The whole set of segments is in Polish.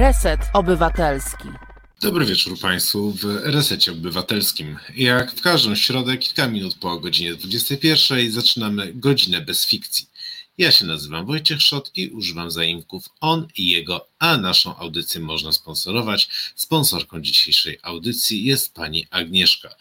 Reset Obywatelski. Dobry wieczór Państwu w Resecie Obywatelskim. Jak w każdą środę, kilka minut po godzinie 21 zaczynamy godzinę bez fikcji. Ja się nazywam Wojciech Szot i używam zaimków on i jego, a naszą audycję można sponsorować. Sponsorką dzisiejszej audycji jest pani Agnieszka.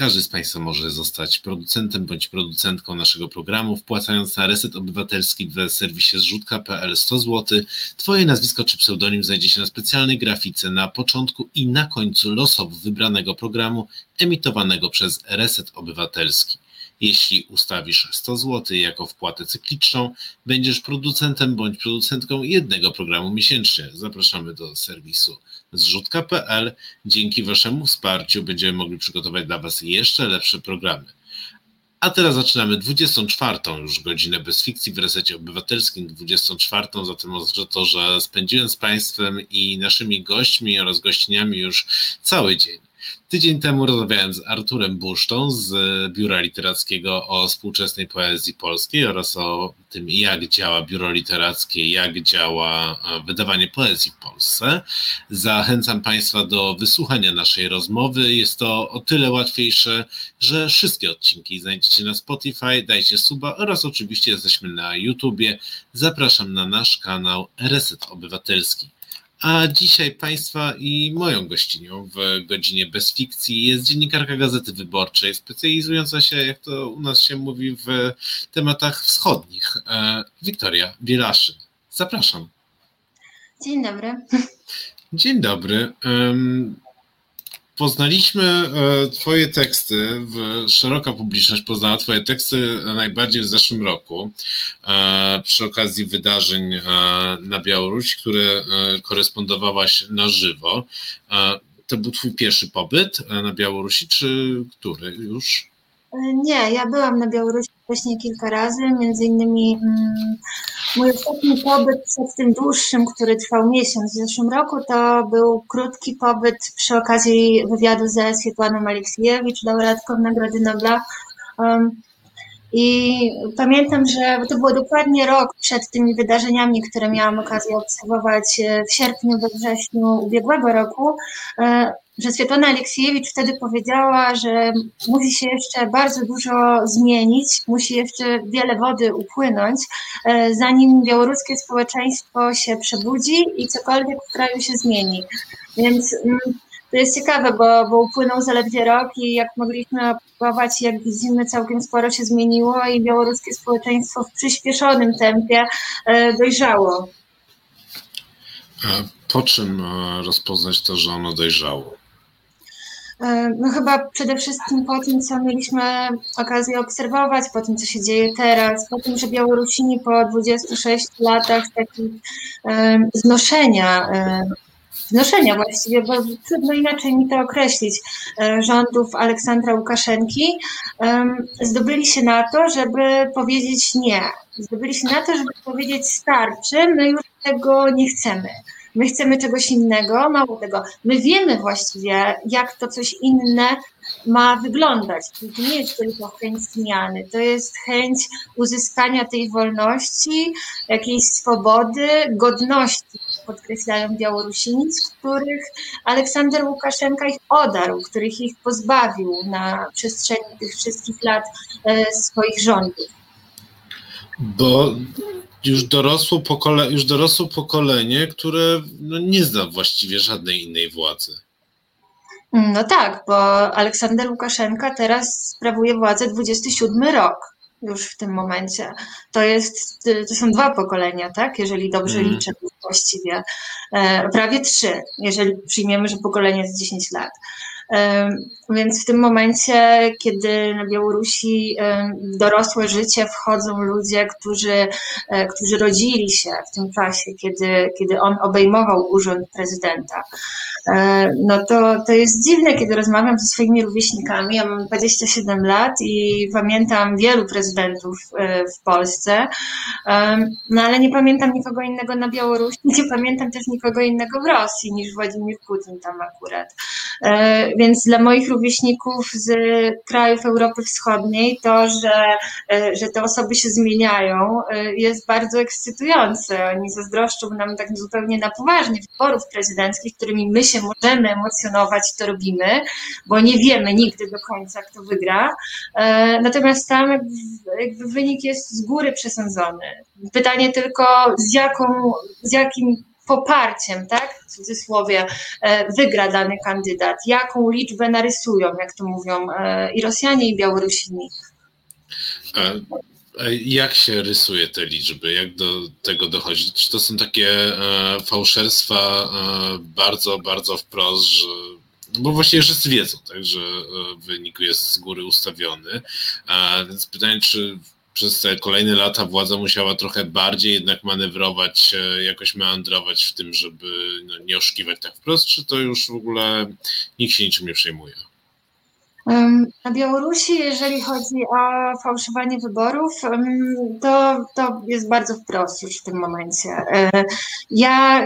Każdy z Państwa może zostać producentem bądź producentką naszego programu, wpłacając na reset obywatelski w serwisie zrzutka.pl 100 zł. Twoje nazwisko czy pseudonim znajdzie się na specjalnej grafice na początku i na końcu losowo wybranego programu emitowanego przez Reset Obywatelski. Jeśli ustawisz 100 zł jako wpłatę cykliczną, będziesz producentem bądź producentką jednego programu miesięcznie. Zapraszamy do serwisu zrzutka.pl. Dzięki Waszemu wsparciu będziemy mogli przygotować dla Was jeszcze lepsze programy. A teraz zaczynamy 24. już godzinę bez fikcji w resecie obywatelskim, 24. Zatem oznacza to, że spędziłem z Państwem i naszymi gośćmi oraz gościniami już cały dzień. Tydzień temu rozmawiałem z Arturem Busztą z Biura Literackiego o współczesnej poezji polskiej oraz o tym, jak działa biuro literackie, jak działa e, wydawanie poezji w Polsce. Zachęcam Państwa do wysłuchania naszej rozmowy. Jest to o tyle łatwiejsze, że wszystkie odcinki znajdziecie na Spotify, dajcie suba oraz oczywiście jesteśmy na YouTubie. Zapraszam na nasz kanał Reset Obywatelski. A dzisiaj Państwa i moją gościnią w godzinie bez fikcji jest dziennikarka Gazety Wyborczej, specjalizująca się, jak to u nas się mówi, w tematach wschodnich. E, Wiktoria Bielaszyn. Zapraszam. Dzień dobry. Dzień dobry poznaliśmy e, Twoje teksty, szeroka publiczność poznała Twoje teksty najbardziej w zeszłym roku e, przy okazji wydarzeń e, na Białorusi, które korespondowałaś na żywo. To był Twój pierwszy pobyt na Białorusi, czy który już? Nie, ja byłam na Białorusi wcześniej kilka razy, między innymi mm, mój ostatni pobyt przed tym dłuższym, który trwał miesiąc w zeszłym roku, to był krótki pobyt przy okazji wywiadu ze Swietłaną Aleksiejewicz, laureatką Nagrody Nobla. Um, i pamiętam, że to było dokładnie rok przed tymi wydarzeniami, które miałam okazję obserwować e, w sierpniu, we wrześniu ubiegłego roku, e, że Swietłana Aleksiejewicz wtedy powiedziała, że musi się jeszcze bardzo dużo zmienić, musi jeszcze wiele wody upłynąć, e, zanim białoruskie społeczeństwo się przebudzi i cokolwiek w kraju się zmieni. Więc mm, to jest ciekawe, bo, bo upłynął zaledwie rok i jak mogliśmy obserwować, jak widzimy, całkiem sporo się zmieniło i białoruskie społeczeństwo w przyspieszonym tempie e, dojrzało. Po czym e, rozpoznać to, że ono dojrzało? E, no chyba przede wszystkim po tym, co mieliśmy okazję obserwować, po tym, co się dzieje teraz, po tym, że Białorusini po 26 latach takiego znoszenia znoszenia właściwie, bo trudno inaczej mi to określić, e, rządów Aleksandra Łukaszenki, zdobyli się na to, żeby powiedzieć nie. Zdobyli się na to, żeby powiedzieć starczy, my już tego nie chcemy. My chcemy czegoś innego, mało tego. My wiemy właściwie, jak to coś inne ma wyglądać. To nie jest tylko chęć zmiany, to jest chęć uzyskania tej wolności, jakiejś swobody, godności, podkreślają Białorusini, z których Aleksander Łukaszenka ich odarł, których ich pozbawił na przestrzeni tych wszystkich lat e, swoich rządów. Bo już dorosło, pokole, już dorosło pokolenie, które no nie zna właściwie żadnej innej władzy. No tak, bo Aleksander Łukaszenka teraz sprawuje władzę 27 rok już w tym momencie. To jest, to są dwa pokolenia, tak? Jeżeli dobrze mm. liczę właściwie. E, prawie trzy, jeżeli przyjmiemy, że pokolenie jest 10 lat. Więc w tym momencie, kiedy na Białorusi w dorosłe życie wchodzą ludzie, którzy, e, którzy rodzili się w tym czasie, kiedy, kiedy on obejmował urząd prezydenta, no to, to jest dziwne, kiedy rozmawiam ze swoimi rówieśnikami. Ja mam 27 lat i pamiętam wielu prezydentów w Polsce, no ale nie pamiętam nikogo innego na Białorusi, nie pamiętam też nikogo innego w Rosji niż Władimir Putin tam akurat. Więc dla moich rówieśników z krajów Europy Wschodniej to, że, że te osoby się zmieniają, jest bardzo ekscytujące. Oni zazdroszczą nam tak zupełnie na poważnie wyborów prezydenckich, którymi my się możemy emocjonować to robimy, bo nie wiemy nigdy do końca, kto wygra. E, natomiast tam jakby wynik jest z góry przesądzony. Pytanie tylko, z, jaką, z jakim poparciem, tak, w cudzysłowie, e, wygra dany kandydat, jaką liczbę narysują, jak to mówią e, i Rosjanie, i Białorusini. Jak się rysuje te liczby? Jak do tego dochodzi? Czy to są takie e, fałszerstwa e, bardzo, bardzo wprost, że, bo właściwie wszyscy wiedzą, tak, że e, wynik jest z góry ustawiony. A, więc pytanie, czy przez te kolejne lata władza musiała trochę bardziej jednak manewrować, e, jakoś meandrować w tym, żeby no, nie oszukiwać tak wprost, czy to już w ogóle nikt się niczym nie przejmuje? Na Białorusi, jeżeli chodzi o fałszowanie wyborów, to, to jest bardzo wprost już w tym momencie. E, ja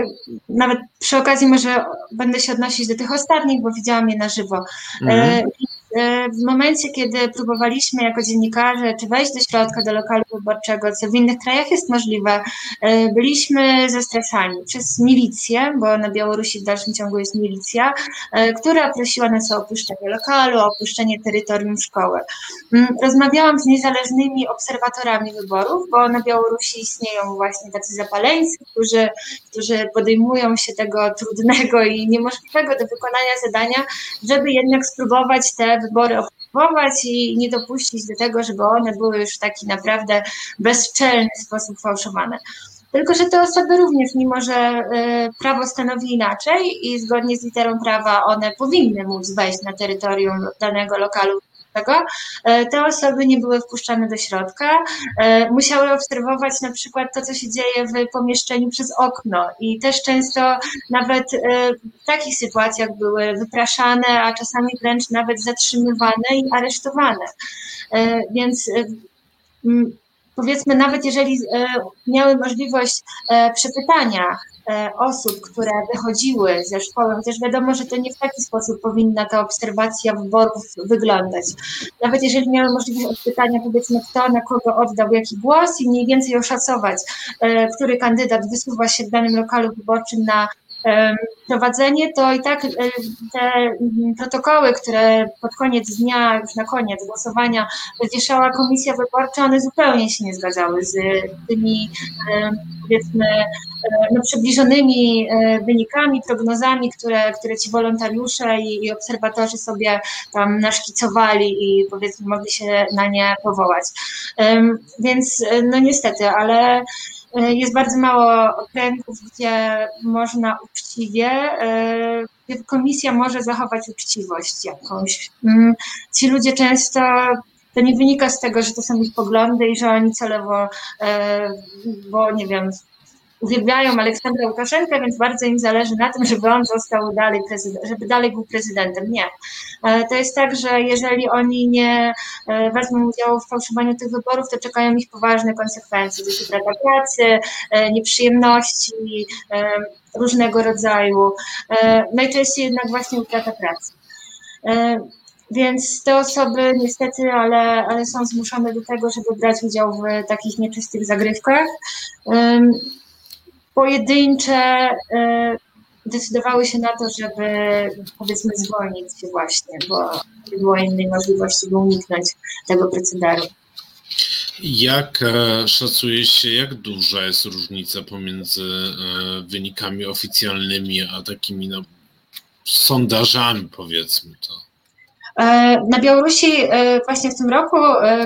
nawet przy okazji może będę się odnosić do tych ostatnich, bo widziałam je na żywo. E, mhm. E, w momencie, kiedy próbowaliśmy jako dziennikarze, czy wejść do środka, do lokalu wyborczego, co w innych krajach jest możliwe, e, byliśmy zastraszani przez milicję, bo na Białorusi w dalszym ciągu jest milicja, e, która prosiła nas o opuszczenie lokalu, o opuszczenie terytorium szkoły. Mm, rozmawiałam z niezależnymi obserwatorami wyborów, bo na Białorusi istnieją właśnie tacy zapaleńcy, którzy, którzy podejmują się tego trudnego i niemożliwego do wykonania zadania, żeby jednak spróbować te wybory obserwować i nie dopuścić do tego, żeby one były już w taki naprawdę bezczelny sposób fałszowane. Tylko, że te osoby również, mimo że e, prawo stanowi inaczej i zgodnie z literą prawa one powinny móc wejść na terytorium danego lokalu tego, e, te osoby nie były wpuszczane do środka, e, musiały obserwować na przykład to, co się dzieje w pomieszczeniu przez okno. I też często nawet e, w takich sytuacjach były wypraszane, a czasami wręcz nawet zatrzymywane i aresztowane. Więc powiedzmy, nawet jeżeli miały możliwość przepytania osób, które wychodziły ze szkoły, chociaż wiadomo, że to nie w taki sposób powinna ta obserwacja wyborów wyglądać. Nawet jeżeli miały możliwość odpytania, powiedzmy, kto na kogo oddał jaki głos i mniej więcej oszacować, e, który kandydat wysuwa się w danym lokalu wyborczym na prowadzenie, to i tak te protokoły, które pod koniec dnia, już na koniec głosowania wywieszała komisja wyborcza, one zupełnie się nie zgadzały z tymi powiedzmy no, przybliżonymi e, wynikami, prognozami, które, które ci wolontariusze i, i obserwatorzy sobie tam naszkicowali i powiedzmy mogli się na nie powołać. Więc e, no niestety, ale E, jest bardzo mało okręgów, gdzie można uczciwie, e, gdzie komisja może zachować uczciwość jakąś. Mm, ci ludzie często to nie wynika z tego, że to są ich poglądy i że oni celowo, e, bo nie wiem, uwielbiają Aleksandra Łukaszenkę, więc bardzo im zależy na tym, żeby on został dalej prezydent, żeby dalej był prezydentem. Nie. E, to jest tak, że jeżeli oni nie e, wezmą udziału w fałszowaniu tych wyborów, to czekają ich poważne konsekwencje, to utrata pracy, e, nieprzyjemności, różnego rodzaju. Najczęściej jednak właśnie utrata pracy. Więc te osoby niestety, ale, ale są zmuszone do tego, żeby brać udział w takich nieczystych zagrywkach pojedyncze y, decydowały się na to, żeby powiedzmy zwolnić się właśnie, bo nie było innej możliwości, by uniknąć tego procederu. Jak e, szacuje się, jak duża jest różnica pomiędzy e, wynikami oficjalnymi, a takimi no, sondażami, powiedzmy to? E, na Białorusi właśnie w tym roku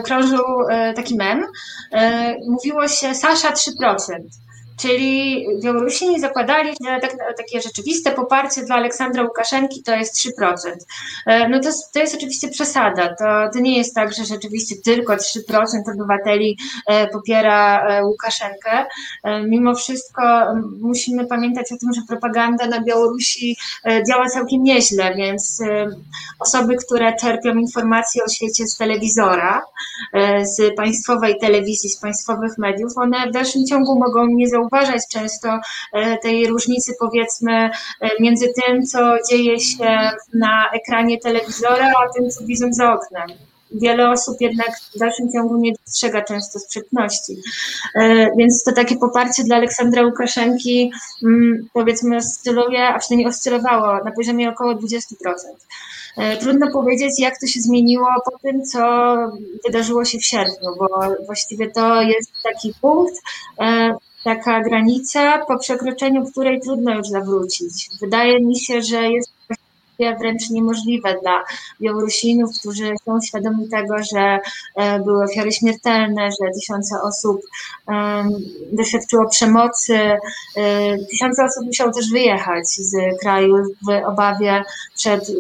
krążył taki mem. Mówiło się Sasza 3%. Czyli Białorusini zakładali, że tak, takie rzeczywiste poparcie dla Aleksandra Łukaszenki to jest 3%. E, no to, to jest oczywiście przesada. To, to nie jest tak, że rzeczywiście tylko 3% obywateli e, popiera e, Łukaszenkę. Mimo wszystko musimy pamiętać o tym, że propaganda na Białorusi działa całkiem nieźle, więc osoby, które czerpią informacje o świecie z telewizora, z państwowej telewizji, z państwowych mediów, one w dalszym ciągu mogą nie zauważyć, zauważać często e, tej różnicy, powiedzmy, e, między tym, co dzieje się na ekranie telewizora, a tym, co widzą za oknem wiele osób jednak w dalszym ciągu nie dostrzega często sprzeczności. E, więc to takie poparcie dla Aleksandra Łukaszenki mm, powiedzmy oscyluje, a przynajmniej oscylowało na poziomie około 20%. Trudno powiedzieć, jak to się zmieniło po tym, co wydarzyło się w sierpniu, bo właściwie to jest taki punkt, taka granica, po przekroczeniu której trudno już zawrócić. Wydaje mi się, że jest wręcz niemożliwe dla Białorusinów, którzy są świadomi tego, że e, były ofiary śmiertelne, że tysiące osób doświadczyło przemocy. E, tysiące osób musiało też wyjechać z kraju w obawie przed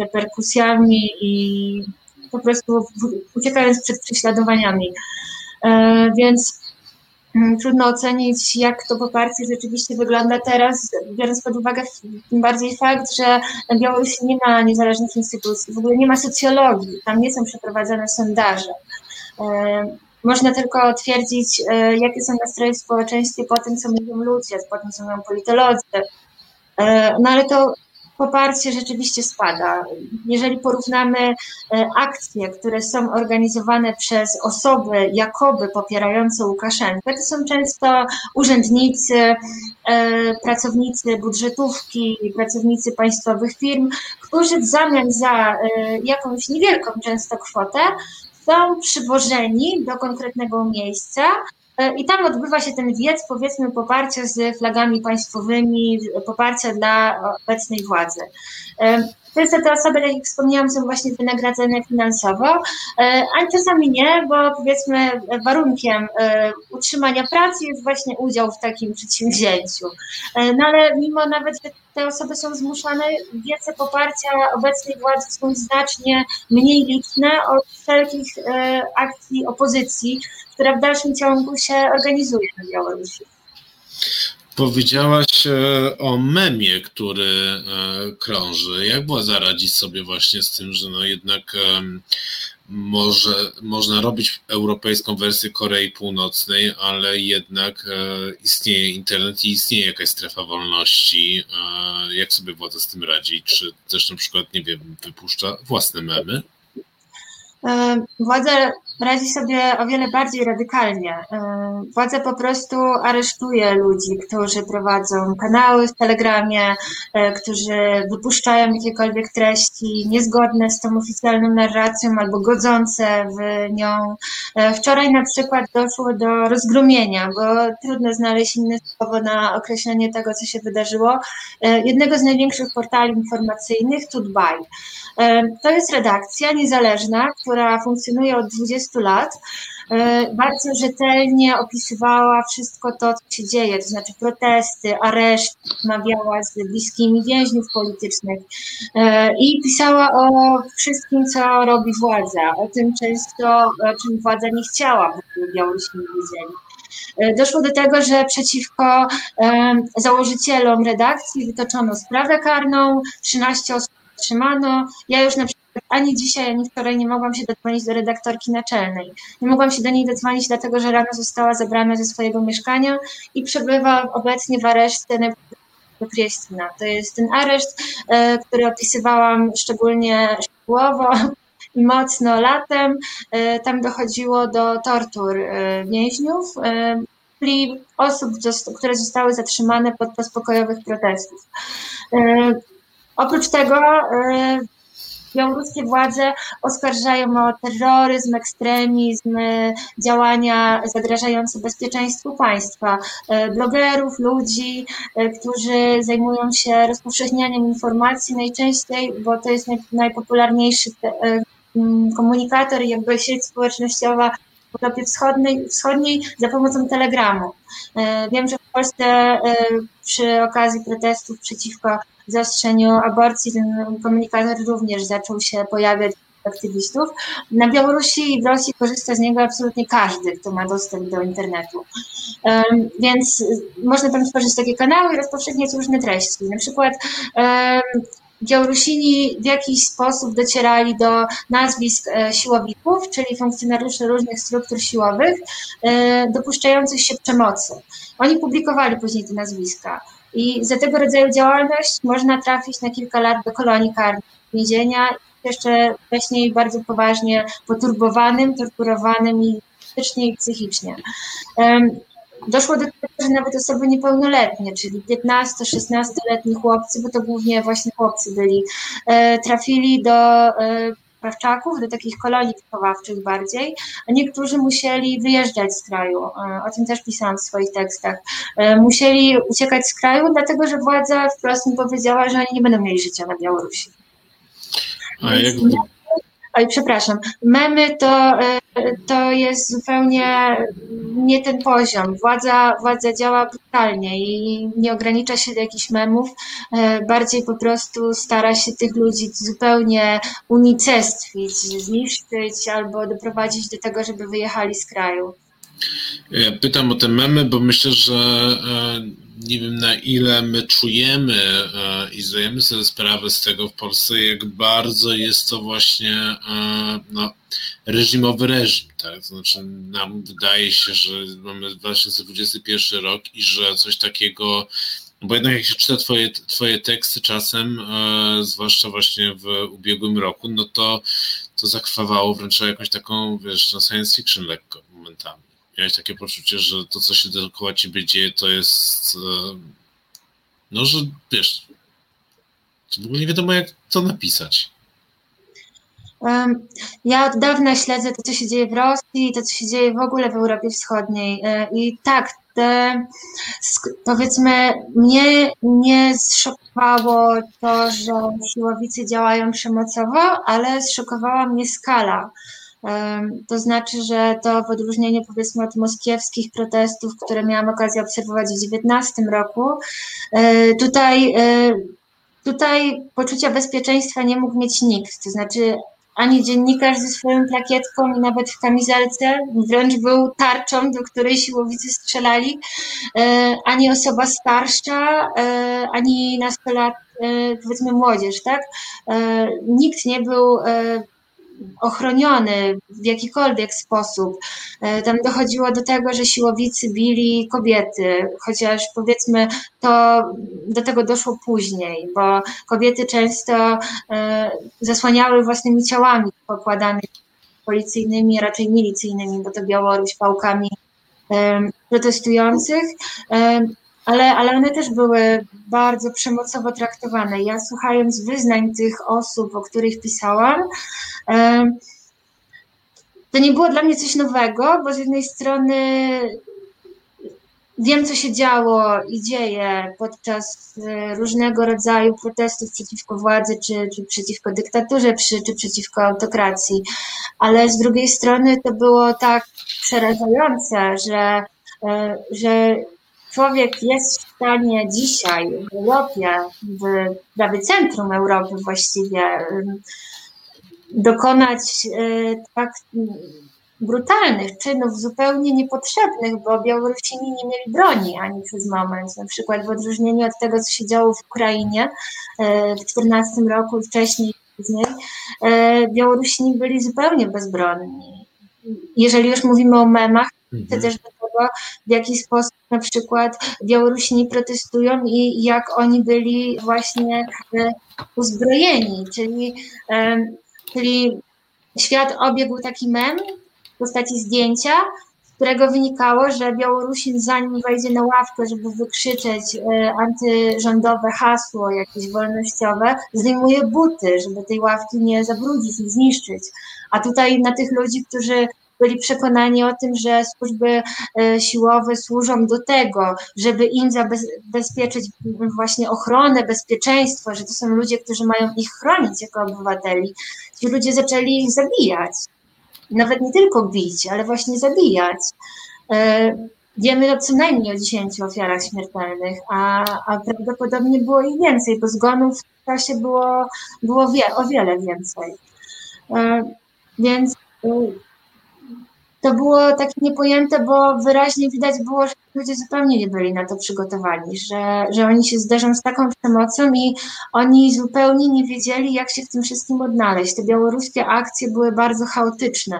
reperkusjami i po prostu uciekając przed prześladowaniami. E, więc trudno ocenić, jak to poparcie rzeczywiście wygląda teraz, biorąc pod uwagę tym bardziej fakt, że na Białorusi nie ma niezależnych instytucji, w ogóle nie ma socjologii, tam nie są przeprowadzane sondaże. E, można tylko twierdzić, e, jakie są nastroje w społeczeństwie po tym, co mówią ludzie, po tym, co mówią politolodzy. E, no ale to poparcie rzeczywiście spada. Jeżeli porównamy e, akcje, które są organizowane przez osoby jakoby popierające Łukaszenkę, to są często urzędnicy, e, pracownicy budżetówki, pracownicy państwowych firm, którzy w zamian za e, jakąś niewielką często kwotę są przywożeni do konkretnego miejsca, I tam odbywa się ten wiec, powiedzmy, poparcia z flagami państwowymi, poparcia dla obecnej władzy. E, Często te osoby, tak jak wspomniałam, są właśnie wynagradzane finansowo, e, a czasami nie, bo powiedzmy warunkiem utrzymania pracy jest właśnie udział w takim przedsięwzięciu. No ale mimo nawet, że te osoby są zmuszane, wiece poparcia obecnej władzy są znacznie mniej liczne od wszelkich akcji opozycji, która w dalszym ciągu się organizuje na Białorusi. Powiedziałaś e, o memie, który e, krąży. Jak było zaradzić sobie właśnie z tym, że no jednak może, można robić europejską wersję Korei Północnej, ale jednak e, istnieje internet i istnieje jakaś strefa wolności. Jak sobie władza z tym radzi? Czy też na przykład, nie wiem, wypuszcza własne memy? Władza radzi sobie o wiele bardziej radykalnie. Władza po prostu aresztuje ludzi, którzy prowadzą kanały w Telegramie, e, którzy wypuszczają jakiekolwiek treści niezgodne z tą oficjalną narracją albo godzące w nią. E, wczoraj na przykład doszło do rozgrumienia, bo trudno znaleźć inne słowo na określenie tego, co się wydarzyło, e, jednego z największych portali informacyjnych, Tutbaj. To jest redakcja niezależna, która funkcjonuje od 20 lat. Bardzo rzetelnie opisywała wszystko to, co się dzieje, to znaczy protesty, areszty, rozmawiała z bliskimi więźniów politycznych i pisała o wszystkim, co robi władza, o tym często, czym władza nie chciała, by Białorusini wiedzieli. Doszło do tego, że przeciwko założycielom redakcji wytoczono sprawę karną, 13 osób zatrzymano. Ja już na przykład ani dzisiaj, ani wczoraj nie mogłam się dodzwonić do redaktorki naczelnej. Nie mogłam się do niej dodzwonić, dlatego że rano została zabrana ze swojego mieszkania i przebywa obecnie w areszcie Priestina. To jest ten areszt, e, który opisywałam szczególnie szczegółowo mocno latem. E, tam dochodziło do tortur e, więźniów, czyli osób, które zostały zatrzymane podczas pokojowych protestów. Oprócz tego białoruskie władze oskarżają o terroryzm, ekstremizm, e, działania zagrażające bezpieczeństwu państwa, e, blogerów, ludzi, którzy zajmują się rozpowszechnianiem informacji najczęściej, bo to jest najpopularniejszy komunikator i jakby sieć społecznościowa w Europie Wschodniej, Wschodniej za pomocą telegramu. Wiem, że w Polsce przy okazji protestów przeciwko zaostrzeniu aborcji ten komunikator również zaczął się pojawiać aktywistów. Na Białorusi i w Rosji korzysta z niego absolutnie każdy, kto ma dostęp do internetu. Um, więc y, można tam stworzyć takie kanały i rozpowszechniać różne treści. Na przykład um, Białorusini w jakiś sposób docierali do nazwisk e, siłowików, czyli funkcjonariuszy różnych struktur siłowych, e, dopuszczających się przemocy. Oni publikowali później te nazwiska. I za tego rodzaju działalność można trafić na kilka lat do kolonii karnych, więzienia jeszcze wcześniej bardzo poważnie poturbowanym, torturowanym i fizycznie i psychicznie. Doszło do tego, że nawet osoby niepełnoletnie, czyli 15-16-letni chłopcy, bo to głównie właśnie chłopcy byli, e, trafili do e, prawczaków, do takich kolonii wychowawczych bardziej, a niektórzy musieli wyjeżdżać z kraju. E, o tym też pisałam w swoich tekstach. Musieli uciekać z kraju, dlatego że władza wprost mi powiedziała, że oni nie będą mieli życia na Białorusi. A jak... Oj, przepraszam. Memy to, e, to jest zupełnie nie ten poziom. Władza, władza działa brutalnie i nie ogranicza się do jakichś memów, e, bardziej po prostu stara się tych ludzi zupełnie unicestwić, zniszczyć albo doprowadzić do tego, żeby wyjechali z kraju. Ja pytam o te memy, bo myślę, że e, nie wiem na ile my czujemy e, i zdajemy sobie sprawę z tego w Polsce, jak bardzo jest to właśnie e, no, reżimowy reżim. Tak? To znaczy nam wydaje się, że mamy 2021 rok i że coś takiego bo jednak jak się czyta twoje, twoje teksty czasem, e, zwłaszcza właśnie w ubiegłym roku, no to to zakrwawało wręcz jakąś taką, wiesz, no science fiction lekko momentami miałeś takie poczucie, że to, co się dookoła ciebie dzieje, to jest e, no, że wiesz, w ogóle nie wiadomo, jak to napisać. Ja od dawna śledzę to, co się dzieje w Rosji, to, co się dzieje w ogóle w Europie Wschodniej. E, I tak, te, powiedzmy, mnie nie zszokowało to, że siłowicy działają przemocowo, ale zszokowała mnie skala to znaczy, że to w odróżnieniu powiedzmy od moskiewskich protestów, które miałam okazję obserwować w 2019 roku, e, tutaj, e, tutaj poczucia bezpieczeństwa nie mógł mieć nikt. To znaczy ani dziennikarz ze swoją plakietką i nawet w kamizelce, wręcz był tarczą, do której siłowicy strzelali, e, ani osoba starsza, ani nastolat, powiedzmy młodzież, tak? Nikt nie był ochroniony w jakikolwiek sposób. E, tam dochodziło do tego, że siłowicy bili kobiety, chociaż powiedzmy to do tego doszło później, bo kobiety często e, zasłaniały własnymi ciałami pokładanymi policyjnymi, raczej milicyjnymi, bo to Białoruś pałkami e, protestujących ale, ale one też były bardzo przemocowo traktowane. Ja słuchając wyznań tych osób, o których pisałam, to nie było dla mnie coś nowego, bo z jednej strony wiem, co się działo i dzieje podczas e, różnego rodzaju protestów przeciwko władzy, czy, czy przeciwko dyktaturze, czy, czy przeciwko autokracji, ale z drugiej strony to było tak przerażające, że, e, że człowiek jest w stanie dzisiaj w Europie, w prawie centrum Europy właściwie, dokonać e, tak brutalnych czynów, zupełnie niepotrzebnych, bo Białorusini nie mieli broni ani przez moment. Na przykład w odróżnieniu od tego, co się działo w Ukrainie e, w 2014 roku i wcześniej, później, Białorusini byli zupełnie bezbronni. Jeżeli już mówimy o memach, to mhm. też do tego, w jaki sposób na przykład Białorusini protestują i jak oni byli właśnie uzbrojeni, czyli Czyli świat obiegł taki mem w postaci zdjęcia, z którego wynikało, że Białorusin zanim wejdzie na ławkę, żeby wykrzyczeć e, antyrządowe hasło jakieś wolnościowe, zdejmuje buty, żeby tej ławki nie zabrudzić, nie zniszczyć. A tutaj na tych ludzi, którzy byli przekonani o tym, że służby e, siłowe służą do tego, żeby im zabezpieczyć właśnie ochronę, bezpieczeństwo, że to są ludzie, którzy mają ich chronić jako obywateli. Ci ludzie zaczęli ich zabijać. nawet nie tylko bić, ale właśnie zabijać. Wiemy o co najmniej o 10 ofiarach śmiertelnych, a, a prawdopodobnie było ich więcej, bo zgonów w czasie było, było wie, o wiele więcej. Więc to było takie niepojęte, bo wyraźnie widać było, że ludzie zupełnie nie byli na to przygotowani, że, że oni się zderzą z taką przemocą i oni zupełnie nie wiedzieli, jak się w tym wszystkim odnaleźć. Te białoruskie akcje były bardzo chaotyczne.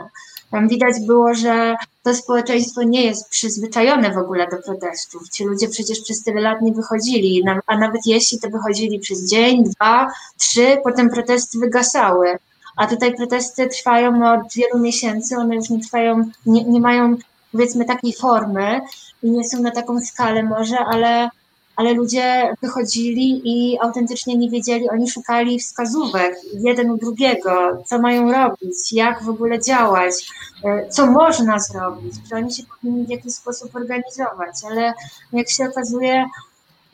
Tam widać było, że to społeczeństwo nie jest przyzwyczajone w ogóle do protestów. Ci ludzie przecież przez tyle lat nie wychodzili, a nawet jeśli to wychodzili przez dzień, dwa, trzy, potem protesty wygasały a tutaj protesty trwają od wielu miesięcy, one już nie trwają, nie, nie mają powiedzmy takiej formy i nie są na taką skalę może, ale, ale ludzie wychodzili i autentycznie nie wiedzieli, oni szukali wskazówek jeden u drugiego, co mają robić, jak w ogóle działać, e, co można zrobić, że oni się powinni w jakiś sposób organizować, ale jak się okazuje,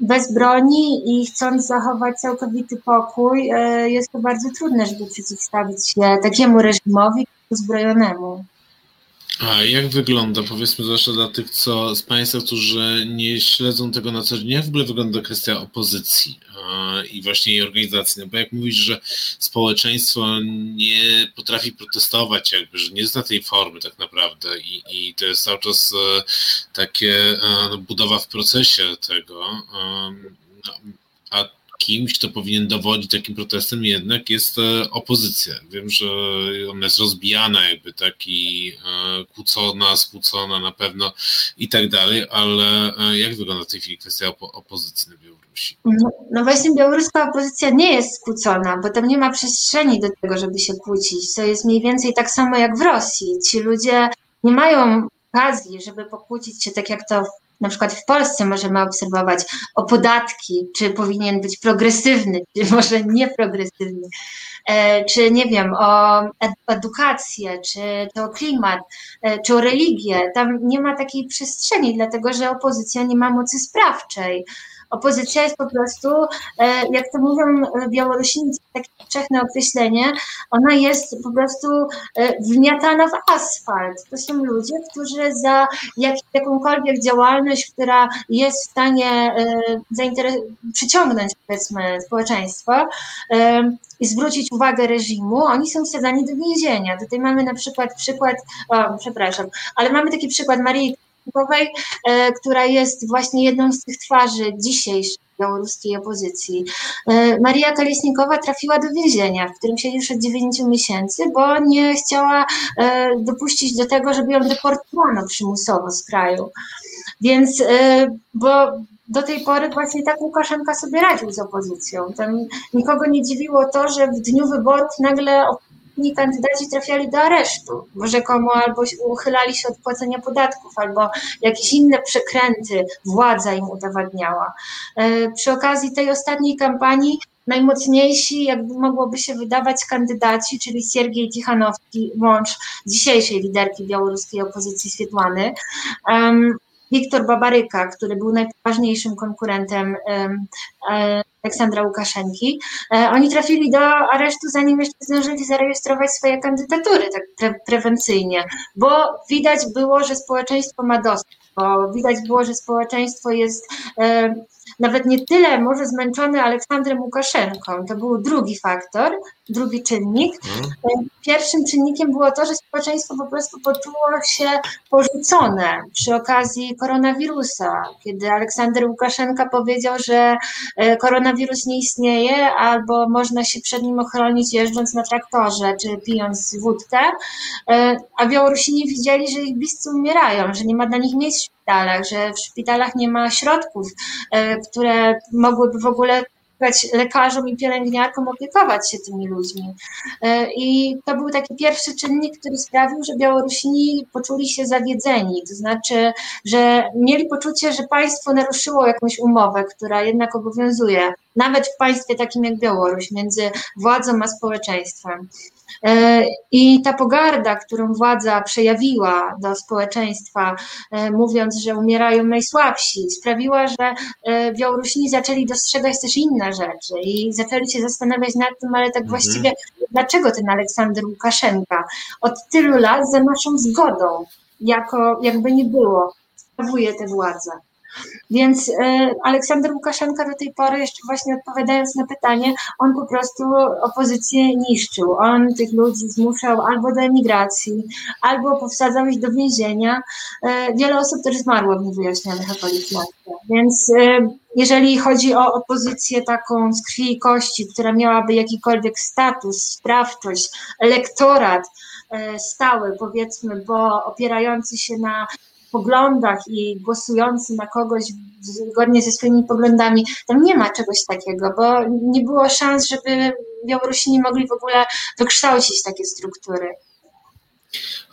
bez broni i chcąc zachować całkowity pokój, e, jest to bardzo trudne, żeby przeciwstawić się takiemu reżimowi uzbrojonemu. A jak wygląda, powiedzmy zwłaszcza dla tych co, z Państwa, którzy nie śledzą tego na co dzień, jak w ogóle wygląda kwestia opozycji i właśnie jej organizacji? No bo jak mówisz, że społeczeństwo nie potrafi protestować, jakby, że nie zna tej formy tak naprawdę i, i to jest cały czas e, takie e, no, budowa w procesie tego, no, a kimś, kto powinien dowodzić takim protestem, jednak jest e, opozycja. Wiem, że ona jest rozbijana, jakby tak i e, kłócona, skłócona na pewno i tak dalej, ale e, jak wygląda w tej chwili kwestia opozycji na Białorusi? No, no właśnie białoruska opozycja nie jest skłócona, bo tam nie ma przestrzeni do tego, żeby się kłócić. To jest mniej więcej tak samo jak w Rosji. Ci ludzie nie mają okazji, żeby pokłócić się tak jak to na przykład w Polsce możemy obserwować o podatki, czy powinien być progresywny, czy może nieprogresywny, e, czy nie wiem, o edukację, czy to klimat, e, czy o religię. Tam nie ma takiej przestrzeni, dlatego że opozycja nie ma mocy sprawczej. Opozycja jest po prostu, e, jak to mówią Białorusini, takie powszechne określenie, ona jest po prostu e, wmiatana w asfalt. To są ludzie, którzy za jak, jakąkolwiek działalność, która jest w stanie e, przyciągnąć powiedzmy społeczeństwo i zwrócić uwagę reżimu, oni są wsadzani do więzienia. Tutaj mamy na przykład przykład, o, przepraszam, ale mamy taki przykład Marii E, która jest właśnie jedną z tych twarzy dzisiejszej białoruskiej opozycji. E, Maria Kalesnikowa trafiła do więzienia, w którym siedzi już od 9 miesięcy, bo nie chciała e, dopuścić do tego, żeby ją deportowano przymusowo z kraju. Więc, bo do tej pory właśnie tak Łukaszenka sobie radził z opozycją. Tam nikogo nie dziwiło to, że w dniu wyborów nagle inni kandydaci trafiali do aresztu, bo rzekomo albo uchylali się od płacenia podatków, albo jakieś inne przekręty władza im udowadniała. E, przy okazji tej ostatniej kampanii najmocniejsi, jakby mogłoby się wydawać, kandydaci, czyli Siergiej Tichanowski, mąż dzisiejszej liderki białoruskiej opozycji Swietłany, Wiktor Babaryka, który był najpoważniejszym konkurentem e, Aleksandra Łukaszenki. E, oni trafili do aresztu, zanim jeszcze zdążyli zarejestrować swoje kandydatury tak pre prewencyjnie, bo widać było, że społeczeństwo ma dosyć, bo widać było, że społeczeństwo jest nawet nie tyle może zmęczony Aleksandrem Łukaszenką. To był drugi faktor, drugi czynnik. Mhm. Pierwszym czynnikiem było to, że społeczeństwo po prostu poczuło się porzucone przy okazji koronawirusa, kiedy Aleksander Łukaszenka powiedział, że e, koronawirus nie istnieje albo można się przed nim ochronić jeżdżąc na traktorze czy pijąc wódkę, e, a Białorusini widzieli, że ich bliscy umierają, że nie ma dla nich miejsc w szpitalach, że w szpitalach nie ma środków, e, które mogłyby w ogóle lekarzom i pielęgniarkom opiekować się tymi ludźmi. E, I to był taki pierwszy czynnik, który sprawił, że Białorusini poczuli się zawiedzeni, to znaczy, że mieli poczucie, że państwo naruszyło jakąś umowę, która jednak obowiązuje, nawet w państwie takim jak Białoruś, między władzą a społeczeństwem. E, I ta pogarda, którą władza przejawiła do społeczeństwa, e, mówiąc, że umierają najsłabsi, sprawiła, że e, Białorusini zaczęli dostrzegać też inne rzeczy i zaczęli się zastanawiać nad tym, ale tak mhm. właściwie dlaczego ten Aleksander Łukaszenka od tylu lat za naszą zgodą, jako jakby nie było, sprawuje tę władzę. Więc e, Aleksander Łukaszenka do tej pory, jeszcze właśnie odpowiadając na pytanie, on po prostu opozycję niszczył. On tych ludzi zmuszał albo do emigracji, albo powsadzał ich do więzienia. E, wiele osób też zmarło w niewyjaśnionych okolicznościach. Więc e, jeżeli chodzi o opozycję taką z krwi i kości, która miałaby jakikolwiek status, sprawczość, elektorat, stały, powiedzmy, bo opierający się na poglądach i głosujący na kogoś zgodnie ze swoimi poglądami, tam nie ma czegoś takiego, bo nie było szans, żeby Białorusini mogli w ogóle wykształcić takie struktury.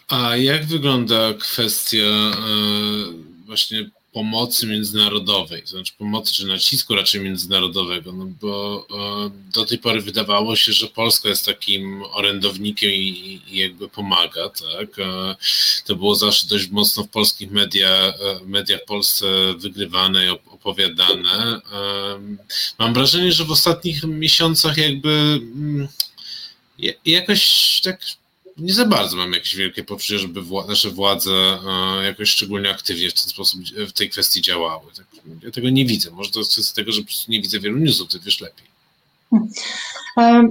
A jak wygląda kwestia e, właśnie pomocy międzynarodowej, znaczy pomocy czy nacisku raczej międzynarodowego, no bo e, do tej pory wydawało się, że Polska jest takim orędownikiem i, i jakby pomaga, tak? E, to było zawsze dość mocno w polskich mediach, e, mediach Polsce wygrywane i opowiadane. Mam wrażenie, że w ostatnich miesiącach jakby mm, jakoś tak nie za bardzo mam jakieś wielkie poczucie, żeby wła nasze władze e, jakoś szczególnie aktywnie w ten sposób w tej kwestii działały. Tak, ja tego nie widzę. Może to jest kwestia tego, że po prostu nie widzę wielu newsów, ty wiesz lepiej.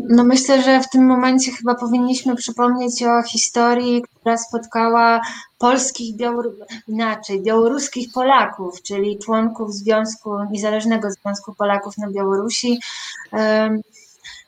No myślę, że w tym momencie chyba powinniśmy przypomnieć o historii, która spotkała polskich, Białor inaczej, białoruskich Polaków, czyli członków Związku, Niezależnego Związku Polaków na Białorusi.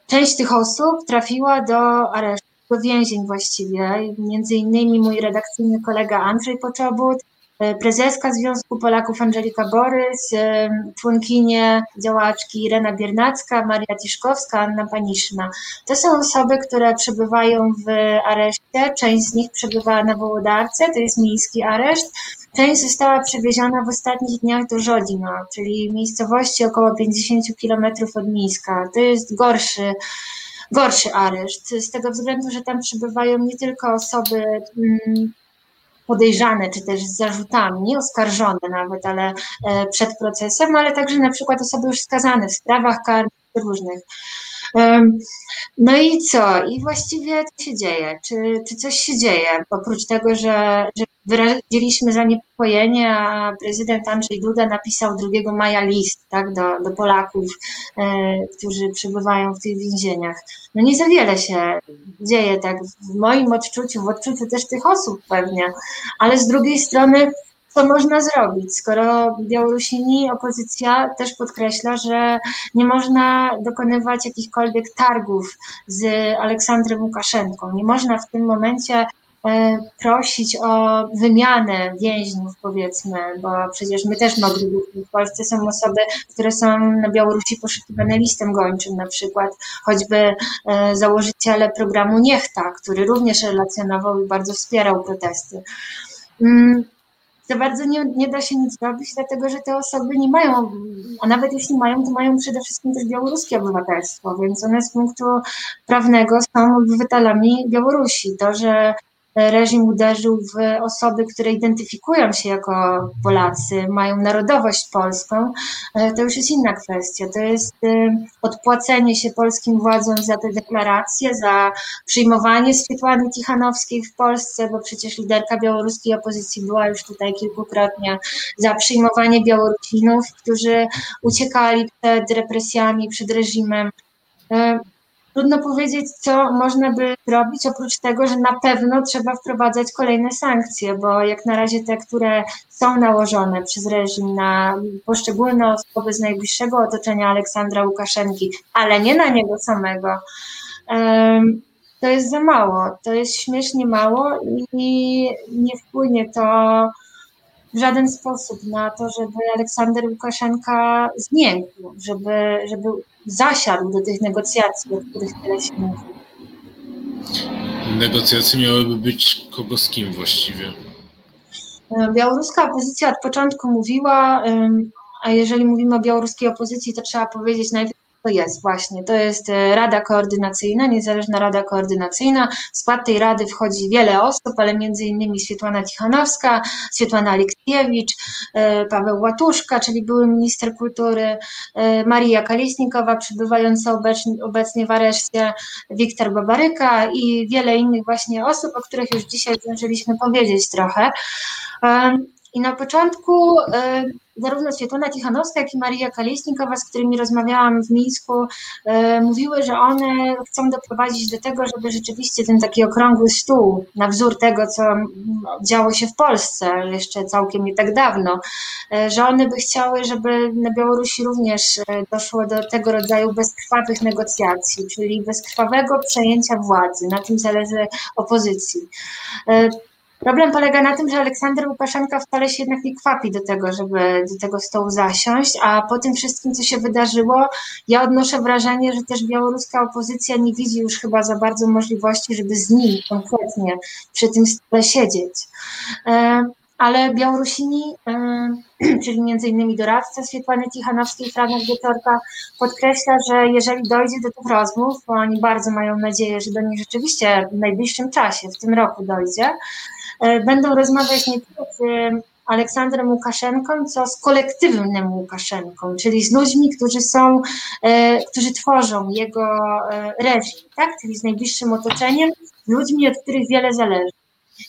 Część tych osób trafiła do aresztu do więzień właściwie. Między innymi mój redakcyjny kolega Andrzej Poczobut, e, prezeska Związku Polaków Angelika Borys, e, członkinie działaczki Irena Biernacka, Maria Tiszkowska, Anna Paniszna. To są osoby, które przebywają w areszcie. Część z nich przebywa na Wołodarce, to jest miejski areszt. Część została przewieziona w ostatnich dniach do Żodzina, czyli miejscowości około 50 kilometrów od Mińska. To jest gorszy gorszy areszt, z tego względu, że tam przebywają nie tylko osoby mm, podejrzane, czy też z zarzutami, oskarżone nawet, ale e, przed procesem, ale także na przykład osoby już skazane w sprawach karnych różnych. No i co? I właściwie co się dzieje? Czy, czy coś się dzieje? Oprócz tego, że, że wyraziliśmy zaniepokojenie, a prezydent Andrzej Duda napisał 2 maja list tak, do, do Polaków, e, którzy przebywają w tych więzieniach. No nie za wiele się dzieje tak w moim odczuciu, w odczuciu też tych osób pewnie, ale z drugiej strony co można zrobić, skoro Białorusini, opozycja też podkreśla, że nie można dokonywać jakichkolwiek targów z Aleksandrem Łukaszenką. Nie można w tym momencie e, prosić o wymianę więźniów, powiedzmy, bo przecież my też moglibyśmy. W Polsce są osoby, które są na Białorusi poszukiwane listem gończym, na przykład choćby e, założyciele programu Niechta, który również relacjonował i bardzo wspierał protesty. Za bardzo nie, nie da się nic robić, dlatego że te osoby nie mają, a nawet jeśli mają, to mają przede wszystkim też białoruskie obywatelstwo, więc one z punktu prawnego są obywatelami Białorusi. To, że reżim uderzył w osoby, które identyfikują się jako Polacy, mają narodowość polską, e, to już jest inna kwestia. To jest e, odpłacenie się polskim władzom za te deklaracje, za przyjmowanie Swietłany Tichanowskiej w Polsce, bo przecież liderka białoruskiej opozycji była już tutaj kilkukrotnie, za przyjmowanie Białorusinów, którzy uciekali przed represjami, przed reżimem. Trudno powiedzieć, co można by zrobić, oprócz tego, że na pewno trzeba wprowadzać kolejne sankcje, bo jak na razie te, które są nałożone przez reżim na poszczególne osoby z najbliższego otoczenia Aleksandra Łukaszenki, ale nie na niego samego, to jest za mało. To jest śmiesznie mało i nie wpłynie to w żaden sposób na to, żeby Aleksander Łukaszenka zmiękł, żeby, żeby zasiadł do tych negocjacji, o których tyle się mówi. Negocjacje miałyby być kogo z kim właściwie? E, białoruska opozycja od początku mówiła, a jeżeli mówimy o białoruskiej opozycji, to trzeba powiedzieć najpierw to jest właśnie, to jest e, Rada Koordynacyjna, Niezależna Rada Koordynacyjna. W skład tej rady wchodzi wiele osób, ale między innymi Tichanowska, Swietłana Aleksiewicz, e, Paweł Łatuszka, czyli były minister kultury, e, Maria Kaliśnikowa, przybywająca obecnie w areszcie, Wiktor Babaryka i wiele innych właśnie osób, o których już dzisiaj zdążyliśmy powiedzieć trochę. I na początku zarówno Świetlana Tichanowska, jak i Maria Kaliesnikowa, z którymi rozmawiałam w Mińsku, e, mówiły, że one chcą doprowadzić do tego, żeby rzeczywiście ten taki okrągły stół, na wzór tego, co działo się w Polsce jeszcze całkiem nie tak dawno, e, że one by chciały, żeby na Białorusi również e, doszło do tego rodzaju bezkrwawych negocjacji, czyli bezkrwawego przejęcia władzy. Na tym zależy opozycji. Problem polega na tym, że Aleksander Łukaszenka wcale się jednak nie kwapi do tego, żeby do tego stołu zasiąść, a po tym wszystkim, co się wydarzyło, ja odnoszę wrażenie, że też białoruska opozycja nie widzi już chyba za bardzo możliwości, żeby z nim konkretnie przy tym stole siedzieć. E, ale Białorusini, e, czyli innymi doradca Swietłany Tichanowskiej, Franek Wieczorka, podkreśla, że jeżeli dojdzie do tych rozmów, bo oni bardzo mają nadzieję, że do nich rzeczywiście w najbliższym czasie, w tym roku dojdzie, E, będą rozmawiać nie tylko z e, Aleksandrem Łukaszenką, co z kolektywnym Łukaszenką, czyli z ludźmi, którzy są, e, którzy tworzą jego reżim, tak? czyli z najbliższym otoczeniem, ludźmi, od których wiele zależy.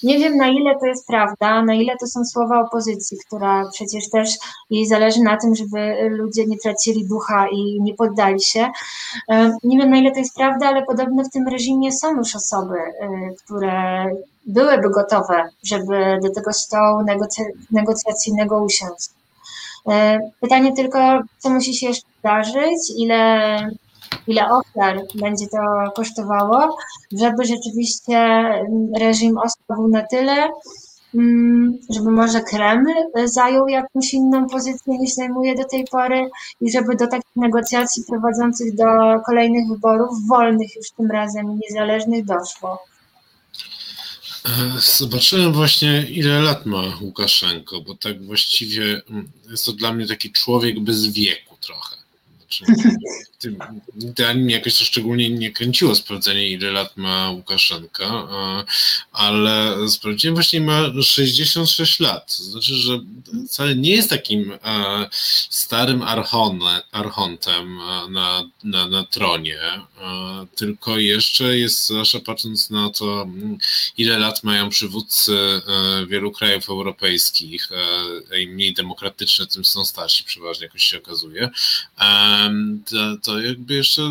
Nie wiem, na ile to jest prawda, na ile to są słowa opozycji, która przecież też jej zależy na tym, żeby ludzie nie tracili ducha i nie poddali się. Nie wiem, na ile to jest prawda, ale podobno w tym reżimie są już osoby, które byłyby gotowe, żeby do tego stołu negocjacyjnego usiąść. E, pytanie tylko, co musi się jeszcze zdarzyć, ile, ile ofiar będzie to kosztowało, żeby rzeczywiście reżim ostał na tyle, mm, żeby może Kreml zajął jakąś inną pozycję niż zajmuje do tej pory i żeby do takich negocjacji prowadzących do kolejnych wyborów, wolnych już tym razem niezależnych doszło. E, zobaczyłem właśnie, ile lat ma Łukaszenko, bo tak właściwie mm, jest to dla mnie taki człowiek bez wieku trochę. Znaczy, mnie jakoś to szczególnie nie kręciło sprawdzenie, ile lat ma Łukaszenka, ale sprawdziłem właśnie ma 66 lat. To znaczy, że wcale nie jest takim starym archontem na, na, na tronie, tylko jeszcze jest, zwłaszcza patrząc na to, ile lat mają przywódcy wielu krajów europejskich, im mniej demokratyczne, tym są starsi przeważnie, jakoś się okazuje to, to jakby jeszcze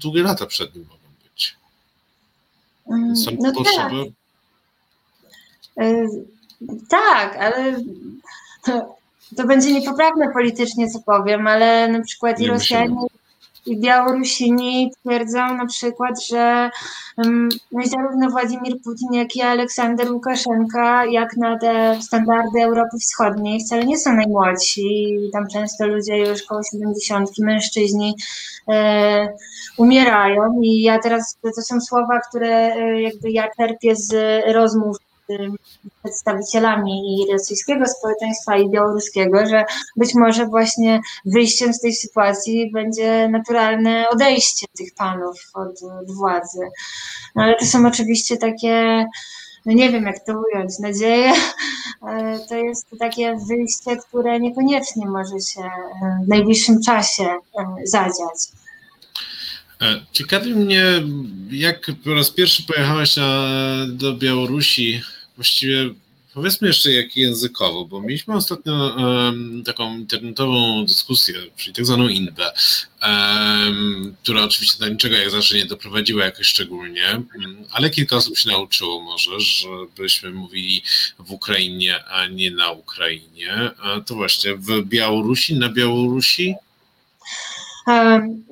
długie lata przed nim mogą być. Mm, Są no potrzeby. Tak. E, tak, ale to, to, będzie niepoprawne politycznie, co powiem, ale na przykład i Rosjanie, i Białorusini twierdzą na przykład, że no i zarówno Władimir Putin, jak i Aleksander Łukaszenka, jak na te standardy Europy Wschodniej, wcale nie są najmłodsi. Tam często ludzie już koło 70, mężczyźni e, umierają. I ja teraz, to są słowa, które e, jakby ja czerpię z rozmów przedstawicielami i rosyjskiego społeczeństwa i białoruskiego, że być może właśnie wyjściem z tej sytuacji będzie naturalne odejście tych panów od, władzy. No ale to są oczywiście takie no nie wiem jak to ująć, nadzieję, to jest takie wyjście, które niekoniecznie może się w najbliższym czasie zadziać. E, ciekawi mnie, jak po raz pierwszy pojechałeś do Białorusi, właściwie powiedzmy jeszcze jak językowo, bo mieliśmy ostatnio um, taką internetową dyskusję, czyli tak zwaną INBE, um, która oczywiście do niczego jak zawsze nie doprowadziła jakoś szczególnie, ale kilka osób się nauczyło może, żebyśmy mówili w Ukrainie, a nie na Ukrainie. A to właśnie w Białorusi, na Białorusi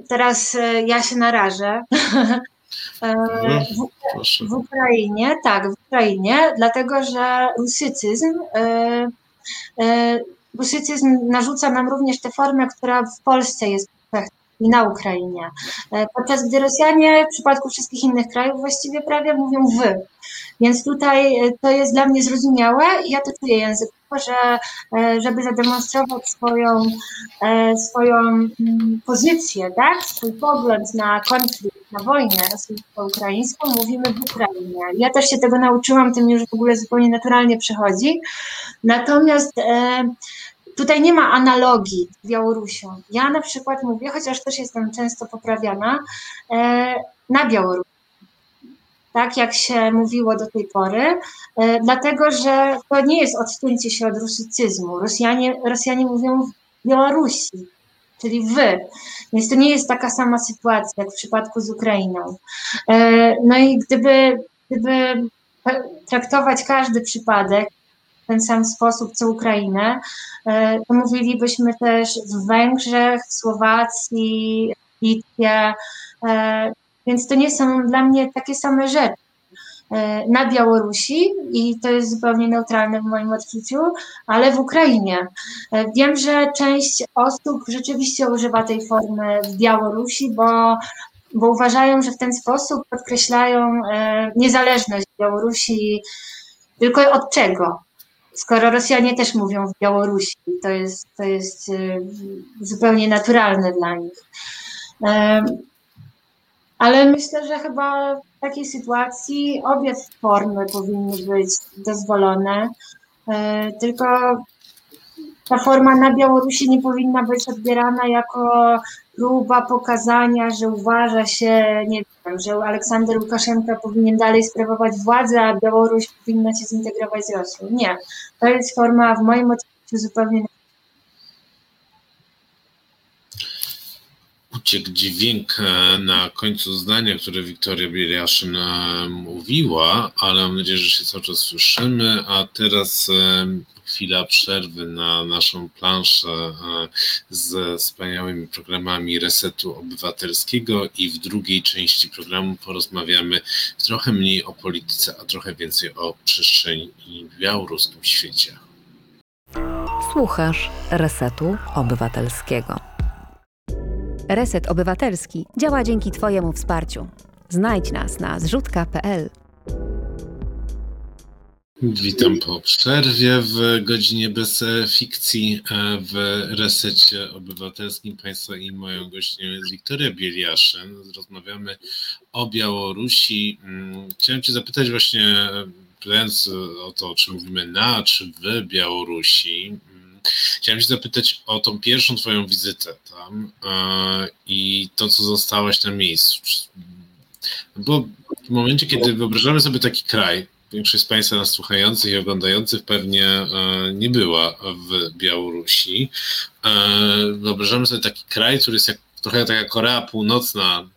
Teraz e, ja się narażę. E, no, w, w, Ukrainie, tak, w Ukrainie, dlatego że rusycyzm, e, rusycyzm narzuca nam również tę formę, która w Polsce jest i na Ukrainie. Podczas gdy Rosjanie w przypadku wszystkich innych krajów właściwie prawie mówią wy. Więc tutaj to jest dla mnie zrozumiałe i ja to czuję język że żeby zademonstrować swoją, swoją mm, pozycję, tak? swój pogląd na konflikt, na wojnę rosyjsko-ukraińską, mówimy w Ukrainie. Ja też się tego nauczyłam, tym już w ogóle zupełnie naturalnie przychodzi. Natomiast Tutaj nie ma analogii z Białorusią. Ja na przykład mówię, chociaż też jestem często poprawiana, e, na Białorusi. Tak jak się mówiło do tej pory, e, dlatego że to nie jest odcięcie się od rusycyzmu. Rosjanie, Rosjanie mówią w Białorusi, czyli wy. Więc to nie jest taka sama sytuacja jak w przypadku z Ukrainą. E, no i gdyby, gdyby traktować każdy przypadek ten sam sposób co Ukrainę, e, to mówilibyśmy też w Węgrzech, w Słowacji, w Litwie, więc to nie są dla mnie takie same rzeczy. E, na Białorusi i to jest zupełnie neutralne w moim odczuciu, ale w Ukrainie. Wiem, że część osób rzeczywiście używa tej formy w Białorusi, bo, bo uważają, że w ten sposób podkreślają niezależność Białorusi. Tylko od czego? skoro Rosjanie też mówią w Białorusi, to jest, to jest zupełnie naturalne dla nich. Ale myślę, że chyba w takiej sytuacji obie formy powinny być dozwolone, e, tylko ta forma na Białorusi nie powinna być odbierana jako próba pokazania, że uważa się, nie wiem, że Aleksander Łukaszenka powinien dalej sprawować władzę, a Białoruś powinna się zintegrować z Rosją. Nie. To jest forma w moim odczuciu zupełnie uciekł dźwięk e, na końcu zdania, które Wiktoria Bieliaszyn e, mówiła, ale mam nadzieję, że się cały czas słyszymy, a teraz e, chwila przerwy na naszą planszę z wspaniałymi programami Resetu Obywatelskiego i w drugiej części programu porozmawiamy trochę mniej o polityce, a trochę więcej o przestrzeni w białoruskim świecie. Słuchasz Resetu Obywatelskiego. Reset Obywatelski działa dzięki Twojemu wsparciu. Znajdź nas na zrzutka.pl. Witam po przerwie w godzinie bez fikcji w resecie obywatelskim. Państwa i moją gościem jest Wiktoria Bieliaszyn. Rozmawiamy o Białorusi. Mm, chciałem Cię zapytać właśnie, pytając o to, czy mówimy na, czy w Białorusi. Chciałem się zapytać o tą pierwszą Twoją wizytę tam e, i to, co zostałaś na miejscu. Bo w momencie, kiedy wyobrażamy sobie taki kraj, większość z Państwa nas słuchających i oglądających pewnie e, nie była w Białorusi. E, wyobrażamy sobie taki kraj, który jest jak, trochę tak jak Korea Północna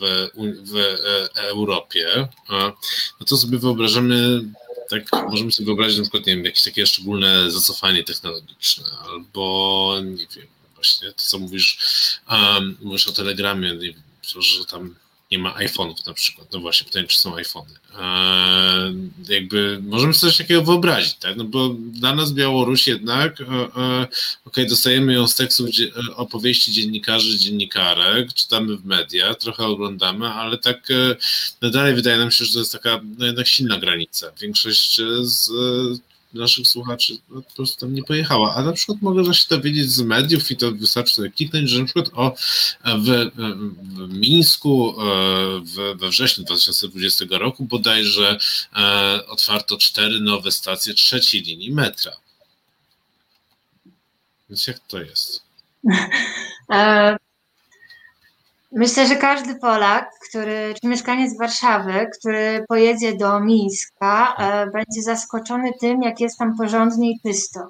w, w Europie, no to sobie wyobrażamy tak możemy sobie wyobrazić na przykład, nie wiem, jakieś takie szczególne zacofanie technologiczne, albo nie wiem, właśnie to, co mówisz, um, mówisz o telegramie, nie wiem, że tam nie ma iPhone'ów na przykład. No właśnie, pytanie, czy są iPhony. Eee, jakby możemy sobie coś takiego wyobrazić, tak? No bo dla nas Białoruś jednak, e, e, okej, okay, dostajemy ją z tekstów e, opowieści dziennikarzy, dziennikarek, czytamy w mediach, trochę oglądamy, ale tak e, no dalej wydaje nam się, że to jest taka no jednak silna granica. Większość z naszych słuchaczy no, po prostu tam nie pojechała. A na przykład mogę się dowiedzieć z mediów i to wystarczy sobie kliknąć, że na przykład o, w, w Mińsku e, w, we wrześniu 2020 roku bodajże e, otwarto cztery nowe stacje trzeciej linii metra. Więc jak to jest? Myślę, że każdy Polak, który, czy mieszkaniec Warszawy, który pojedzie do Mińska, e, będzie zaskoczony tym, jak jest tam porządnie i czysto.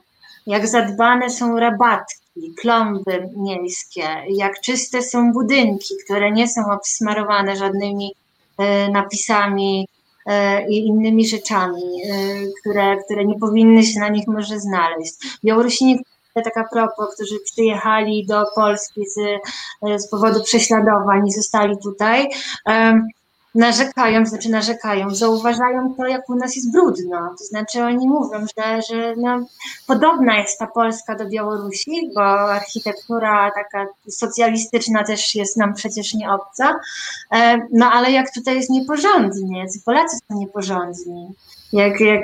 Jak zadbane są rabatki, klomby miejskie, jak czyste są budynki, które nie są obsmarowane żadnymi e, napisami e, i innymi rzeczami, które, które nie powinny się na nich może znaleźć. Białorusini, taka propos, którzy przyjechali do Polski z, z powodu prześladowań i zostali tutaj, narzekają, znaczy narzekają, zauważają to, jak u nas jest brudno. To znaczy oni mówią, że, że no, podobna jest ta Polska do Białorusi, bo architektura taka socjalistyczna też jest nam przecież nie obca, no ale jak tutaj jest nieporządnie, Polacy są nieporządni. Jak, jak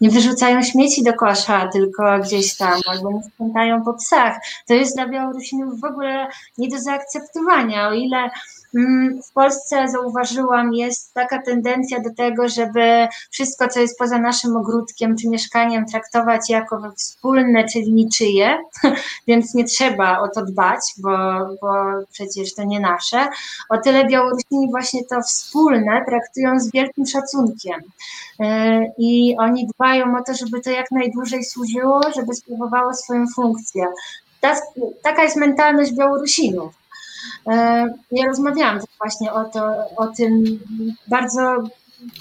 nie wyrzucają śmieci do kosza, tylko gdzieś tam, albo nie sprzątają po psach. To jest dla Białorusinów w ogóle nie do zaakceptowania. O ile w Polsce zauważyłam, jest taka tendencja do tego, żeby wszystko, co jest poza naszym ogródkiem czy mieszkaniem, traktować jako wspólne, czyli niczyje, więc nie trzeba o to dbać, bo, bo przecież to nie nasze. O tyle Białorusini właśnie to wspólne traktują z wielkim szacunkiem. E, I oni dbają o to, żeby to jak najdłużej służyło, żeby sprawowało swoją funkcję. Ta, taka jest mentalność Białorusinów. E, ja rozmawiałam właśnie o, to, o tym bardzo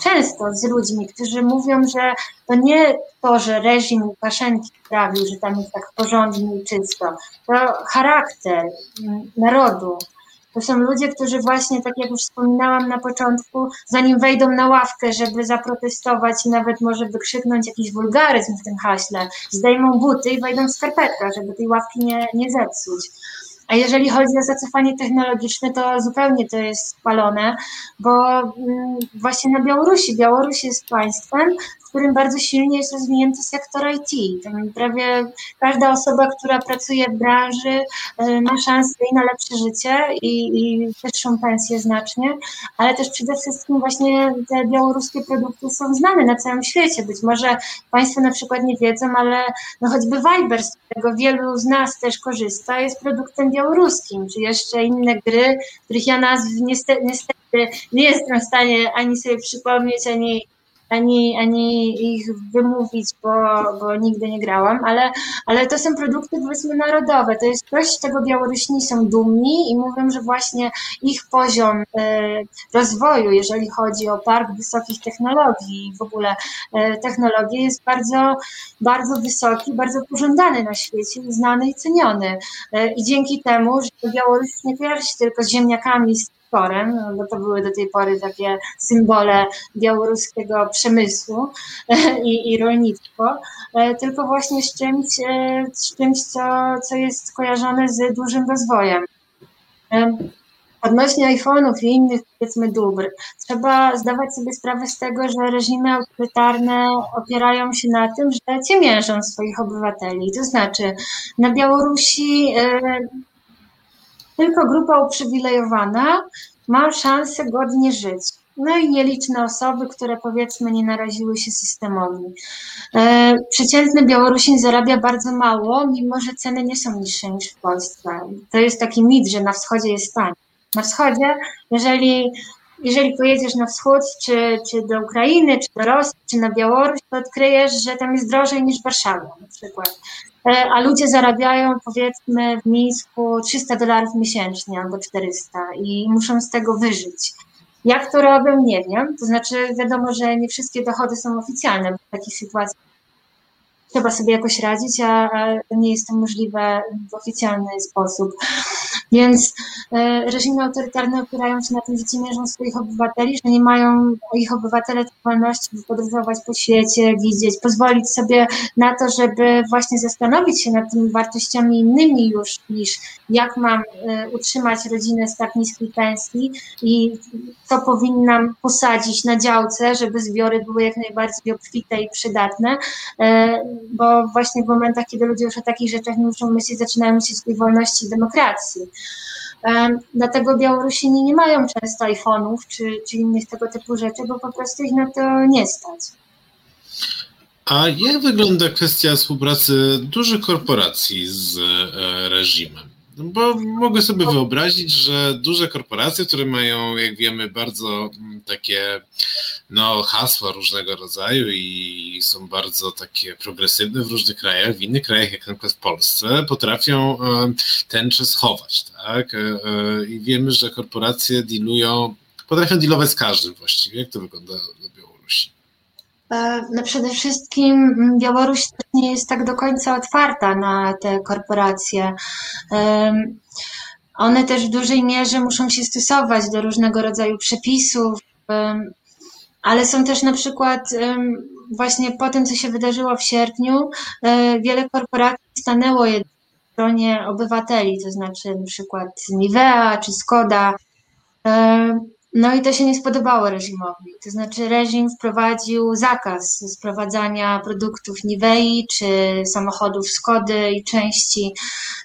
często z ludźmi, którzy mówią, że to nie to, że reżim Łukaszenki sprawił, że tam jest tak porządnie i czysto, to charakter narodu. To są ludzie, którzy właśnie, tak jak już wspominałam na początku, zanim wejdą na ławkę, żeby zaprotestować i nawet może wykrzyknąć jakiś wulgaryzm w tym haśle, zdejmą buty i wejdą w skarpetkach, żeby tej ławki nie, nie zepsuć. A jeżeli chodzi o zacofanie technologiczne, to zupełnie to jest spalone, bo mm, właśnie na Białorusi, Białoruś jest państwem, którym bardzo silnie jest rozwinięty sektor IT. Tam prawie każda osoba, która pracuje w branży, y, ma szansę i na lepsze życie i, i wyższą pensję znacznie, ale też przede wszystkim właśnie te białoruskie produkty są znane na całym świecie. Być może Państwo na przykład nie wiedzą, ale no choćby Viber, z którego wielu z nas też korzysta, jest produktem białoruskim, czy jeszcze inne gry, których ja nazw niestety, niestety nie jestem w stanie ani sobie przypomnieć, ani ani, ani ich wymówić, bo, bo nigdy nie grałam, ale, ale to są produkty powiedzmy narodowe. To jest coś, z czego Białorusini są dumni i mówią, że właśnie ich poziom e, rozwoju, jeżeli chodzi o park wysokich technologii i w ogóle e, technologie jest bardzo, bardzo wysoki, bardzo pożądany na świecie, znany i ceniony. E, I dzięki temu, że Białoruś nie kojarzy tylko z ziemniakami, torem, no bo to były do tej pory takie symbole białoruskiego przemysłu i, i rolnictwo, e, tylko właśnie z czymś, e, z czymś co, co jest kojarzone z dużym rozwojem. E, odnośnie iPhone'ów i innych, powiedzmy, dóbr, trzeba zdawać sobie sprawę z tego, że reżimy autorytarne opierają się na tym, że ciemiężą swoich obywateli. To znaczy, na Białorusi tylko grupa uprzywilejowana ma szansę godnie żyć. No i nieliczne osoby, które powiedzmy nie naraziły się systemowi. E, przeciętny Białorusin zarabia bardzo mało, mimo że ceny nie są niższe niż w Polsce. To jest taki mit, że na wschodzie jest taniej. Na wschodzie, jeżeli, jeżeli pojedziesz na wschód, czy, czy do Ukrainy, czy do Rosji, czy na Białoruś, to odkryjesz, że tam jest drożej niż w Warszawie na przykład. E, a ludzie zarabiają powiedzmy w Mińsku 300 dolarów miesięcznie albo 400 i muszą z tego wyżyć. Jak to robią, nie wiem. To znaczy, wiadomo, że nie wszystkie dochody są oficjalne w takich sytuacjach trzeba sobie jakoś radzić, a, nie jest to możliwe w oficjalny sposób. Więc e, reżimy autorytarne opierają się na tym, że ci mierzą swoich obywateli, że nie mają ich obywatele wolności, by podróżować po świecie, widzieć, pozwolić sobie na to, żeby właśnie zastanowić się nad tymi wartościami innymi już niż jak mam e, utrzymać rodzinę z tak niskiej pensji i co powinnam posadzić na działce, żeby zbiory były jak najbardziej obfite i przydatne e, bo właśnie w momentach, kiedy ludzie już o takich rzeczach nie muszą myśleć, zaczynają myśleć o tej wolności i demokracji. Dlatego Białorusini nie mają często iPhone'ów czy, czy innych tego typu rzeczy, bo po prostu ich na to nie stać. A jak wygląda kwestia współpracy dużych korporacji z e, reżimem? No bo mogę sobie wyobrazić, że duże korporacje, które mają, jak wiemy, bardzo mm, takie no, hasła różnego rodzaju i są bardzo takie progresywne w różnych krajach, w innych krajach, jak na przykład w Polsce, potrafią e, tęczę schować, tak? E, e, I wiemy, że korporacje dealują, potrafią dealować z każdym właściwie. Jak to wygląda na Białorusi? No przede wszystkim Białoruś nie jest tak do końca otwarta na te korporacje. One też w dużej mierze muszą się stosować do różnego rodzaju przepisów, ale są też na przykład właśnie po tym, co się wydarzyło w sierpniu, e, wiele korporacji stanęło w stronie obywateli, to znaczy na przykład Nivea czy Skoda. No i to się nie spodobało reżimowi. To znaczy reżim wprowadził zakaz sprowadzania produktów Nivei czy samochodów Skody i części,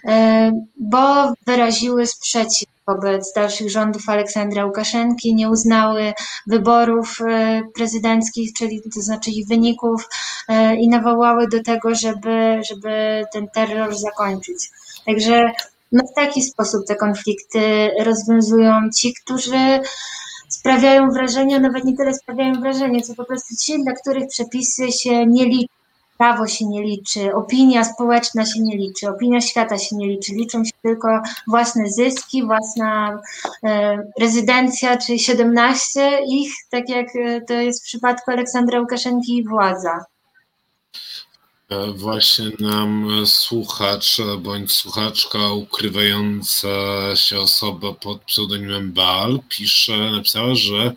e, bo wyraziły sprzeciw wobec dalszych rządów Aleksandra Łukaszenki, nie uznały wyborów e, prezydenckich, czyli to znaczy ich wyników e, i nawołały do tego, żeby, żeby ten terror zakończyć. Także no w taki sposób te konflikty rozwiązują ci, którzy sprawiają wrażenie, nawet nie tyle sprawiają wrażenie, co po prostu ci, dla których przepisy się nie liczą, prawo się nie liczy, opinia społeczna się nie liczy, opinia świata się nie liczy, liczą się tylko własne zyski, własna e, rezydencja, czyli 17 ich, tak jak e, to jest w przypadku Aleksandra Łukaszenki i władza. E, właśnie nam słuchacz bądź słuchaczka ukrywająca się osoba pod pseudonimem Bal pisze, napisała, że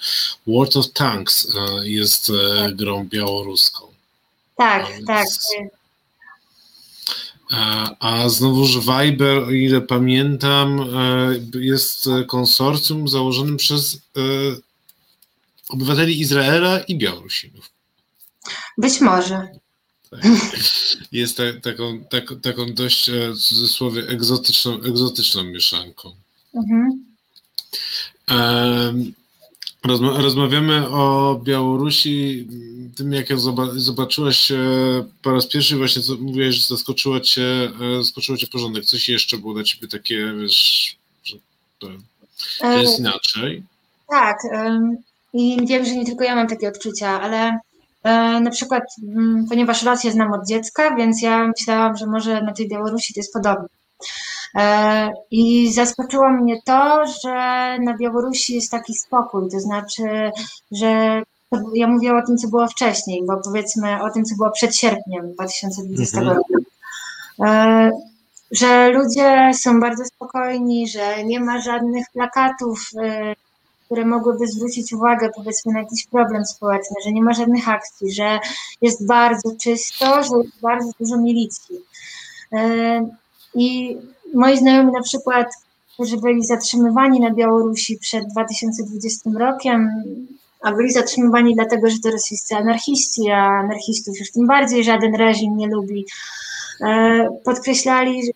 World of Tanks e, jest e, tak. grą białoruską. Tak, tak. A znowuż Viber, o ile pamiętam, jest konsorcjum założonym przez obywateli Izraela i Białorusinów. Być może. Tak. Jest ta, taką, tak, taką dość e, w cudzysłowie egzotyczną, egzotyczną mieszanką. Mhm. rozmawiamy o Białorusi, tym jak ją zobaczyłaś po raz pierwszy, właśnie co mówiłeś, że zaskoczyło cię, e, zaskoczyło cię porządek. Coś jeszcze było dla ciebie takie, wiesz, że to jest e, inaczej? Tak. I wiem, że nie tylko ja mam takie odczucia, ale E, na przykład, mm, ponieważ Rosję znam od dziecka, więc ja myślałam, że może na tej Białorusi to jest podobne. E, I zaskoczyło mnie to, że na Białorusi jest taki spokój, to znaczy, że ja mówię o tym, co było wcześniej, bo powiedzmy o tym, co było przed sierpniem 2020 mhm. roku. E, że ludzie są bardzo spokojni, że nie ma żadnych plakatów które mogłyby zwrócić uwagę powiedzmy na jakiś problem społeczny, że nie ma żadnych akcji, że jest bardzo czysto, że jest bardzo dużo milicji. E, I moi znajomi na przykład, którzy byli zatrzymywani na Białorusi przed 2020 rokiem, a byli zatrzymywani dlatego, że to rosyjscy anarchiści, a anarchistów już tym bardziej żaden reżim nie lubi, podkreślali, że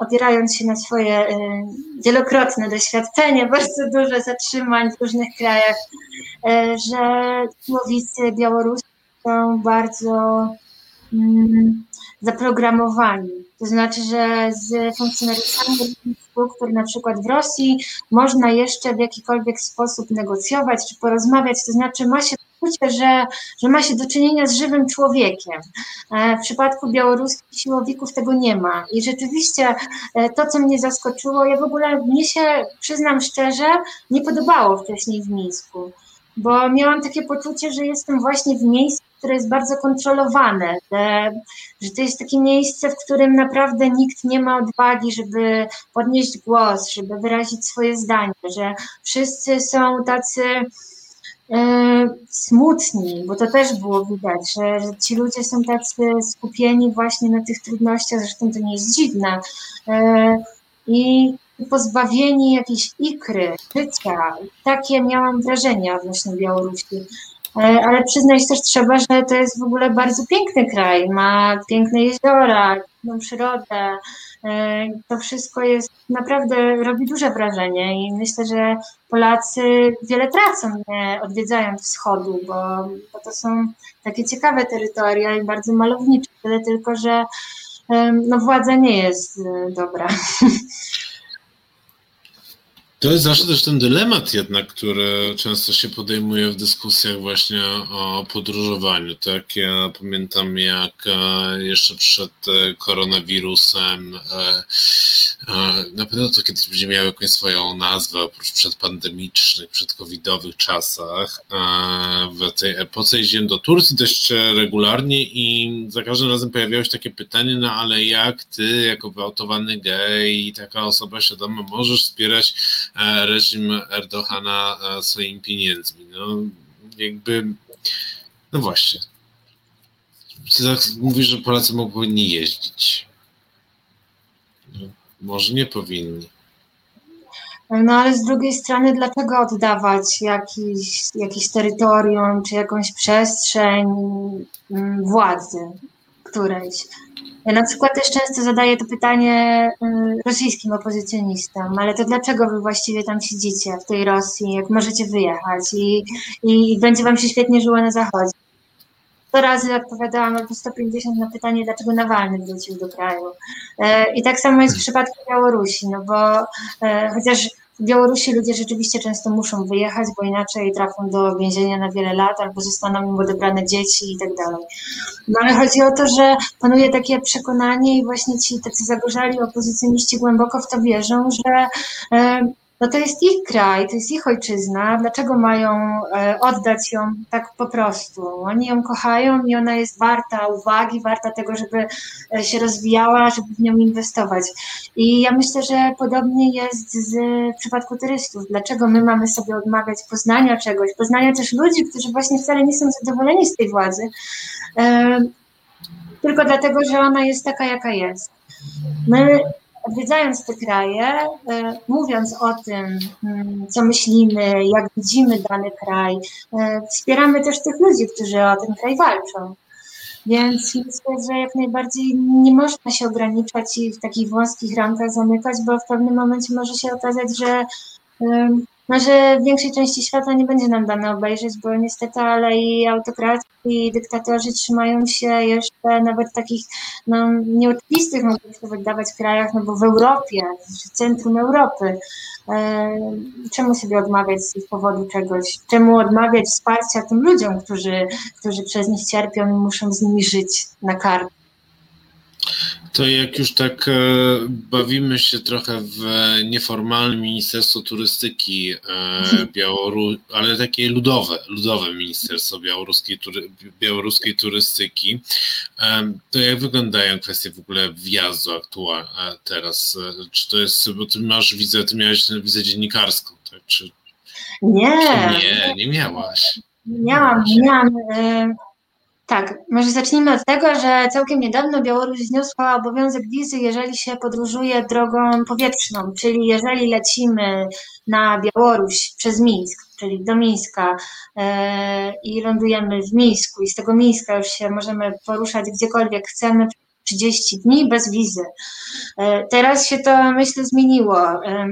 opierając się na swoje e, wielokrotne doświadczenie, bardzo dużo zatrzymań w różnych krajach, e, że człowicy Białoruscy są bardzo mm, zaprogramowani. To znaczy, że z funkcjonariuszami który na przykład w Rosji można jeszcze w jakikolwiek sposób negocjować czy porozmawiać, to znaczy ma się poczucie, że, że ma się do czynienia z żywym człowiekiem. E, w przypadku białoruskich siłowików tego nie ma. I rzeczywiście e, to, co mnie zaskoczyło, ja w ogóle, mnie się, przyznam szczerze, nie podobało wcześniej w Mińsku bo miałam takie poczucie, że jestem właśnie w miejscu, które jest bardzo kontrolowane, że, że to jest takie miejsce, w którym naprawdę nikt nie ma odwagi, żeby podnieść głos, żeby wyrazić swoje zdanie, że wszyscy są tacy e, smutni, bo to też było widać, że, że, ci ludzie są tacy skupieni właśnie na tych trudnościach, zresztą to nie jest dziwne. E, I pozbawieni jakiejś ikry, życia. Takie miałam wrażenie odnośnie Białorusi. E, ale przyznać też trzeba, że to jest w ogóle bardzo piękny kraj. Ma piękne jeziora, piękną przyrodę. E, to wszystko jest naprawdę robi duże wrażenie i myślę, że Polacy wiele tracą nie odwiedzając wschodu, bo, bo to są takie ciekawe terytoria i bardzo malownicze. Tyle tylko, że no, władza nie jest e, dobra. To jest zawsze też ten dylemat jednak, który często się podejmuje w dyskusjach właśnie o podróżowaniu. Tak, ja pamiętam jak e, jeszcze przed e, koronawirusem, e, na pewno to kiedyś będzie miało jakąś swoją nazwę, oprócz przedpandemicznych, przedcovidowych czasach. W tej epoce jeździłem do Turcji dość regularnie i za każdym razem pojawiało się takie pytanie, no ale jak ty, jako wyautowany gej taka osoba świadoma, możesz wspierać reżim Erdogana e, swoimi pieniędzmi. No, jakby, no właśnie. Mówisz, że Polacy powinni jeździć. Może nie powinni. No ale z drugiej strony, dlaczego oddawać jakiś, jakieś terytorium czy jakąś przestrzeń mm, władzy którejś? Ja na przykład też często zadaję to pytanie y, rosyjskim opozycjonistom, ale to dlaczego wy właściwie tam siedzicie w tej Rosji, jak możecie wyjechać i, i, będzie wam się świetnie żyło na zachodzie? 100 razy odpowiadałam albo 150 na pytanie, dlaczego Nawalny wrócił do kraju. E, I tak samo jest w przypadku Białorusi, no bo e, chociaż w Białorusi ludzie rzeczywiście często muszą wyjechać, bo inaczej trafią do więzienia na wiele lat albo zostaną im odebrane dzieci i tak dalej. No ale chodzi o to, że panuje takie przekonanie i właśnie ci tacy zagorzali opozycjoniści głęboko w to wierzą, że e, no to jest ich kraj, to jest ich ojczyzna, dlaczego mają e, oddać ją tak po prostu? Oni ją kochają i ona jest warta uwagi, warta tego, żeby e, się rozwijała, żeby w nią inwestować. I ja myślę, że podobnie jest z, w przypadku turystów. Dlaczego my mamy sobie odmawiać poznania czegoś, poznania też ludzi, którzy właśnie wcale nie są zadowoleni z tej władzy, e, tylko dlatego, że ona jest taka, jaka jest. My odwiedzając te kraje, e, mówiąc o tym, mm, co myślimy, jak widzimy dany kraj, e, wspieramy też tych ludzi, którzy o ten kraj walczą. Więc myślę, że jak najbardziej nie można się ograniczać i w takich wąskich ramkach zamykać, bo w pewnym momencie może się okazać, że no, że w większej części świata nie będzie nam dane obejrzeć, bo niestety, ale i autokraci, i dyktatorzy trzymają się jeszcze nawet takich no, nieoczywistych, mogę się wydawać, krajach, no bo w Europie, w centrum Europy. E, czemu sobie odmawiać z powodu czegoś? Czemu odmawiać wsparcia tym ludziom, którzy, którzy przez nich cierpią i muszą z nimi żyć na kartę? To jak już tak e, bawimy się trochę w nieformalne Ministerstwo Turystyki e, Białoru, ale takie ludowe, ludowe Ministerstwo Białoruskiej, tury, białoruskiej Turystyki, e, to jak wyglądają kwestie w ogóle wjazdu aktualnie teraz? Czy to jest, bo ty masz widzę, ty miałeś widzę dziennikarską, tak? Czy, nie. Nie, nie miałaś. Miałam, miałam. Tak, może zacznijmy od tego, że całkiem niedawno Białoruś zniosła obowiązek wizy, jeżeli się podróżuje drogą powietrzną, czyli jeżeli lecimy na Białoruś przez Mińsk, czyli do Mińska e, i lądujemy w Mińsku i z tego Mińska już się możemy poruszać gdziekolwiek chcemy 30 dni bez wizy. E, teraz się to myślę zmieniło. E,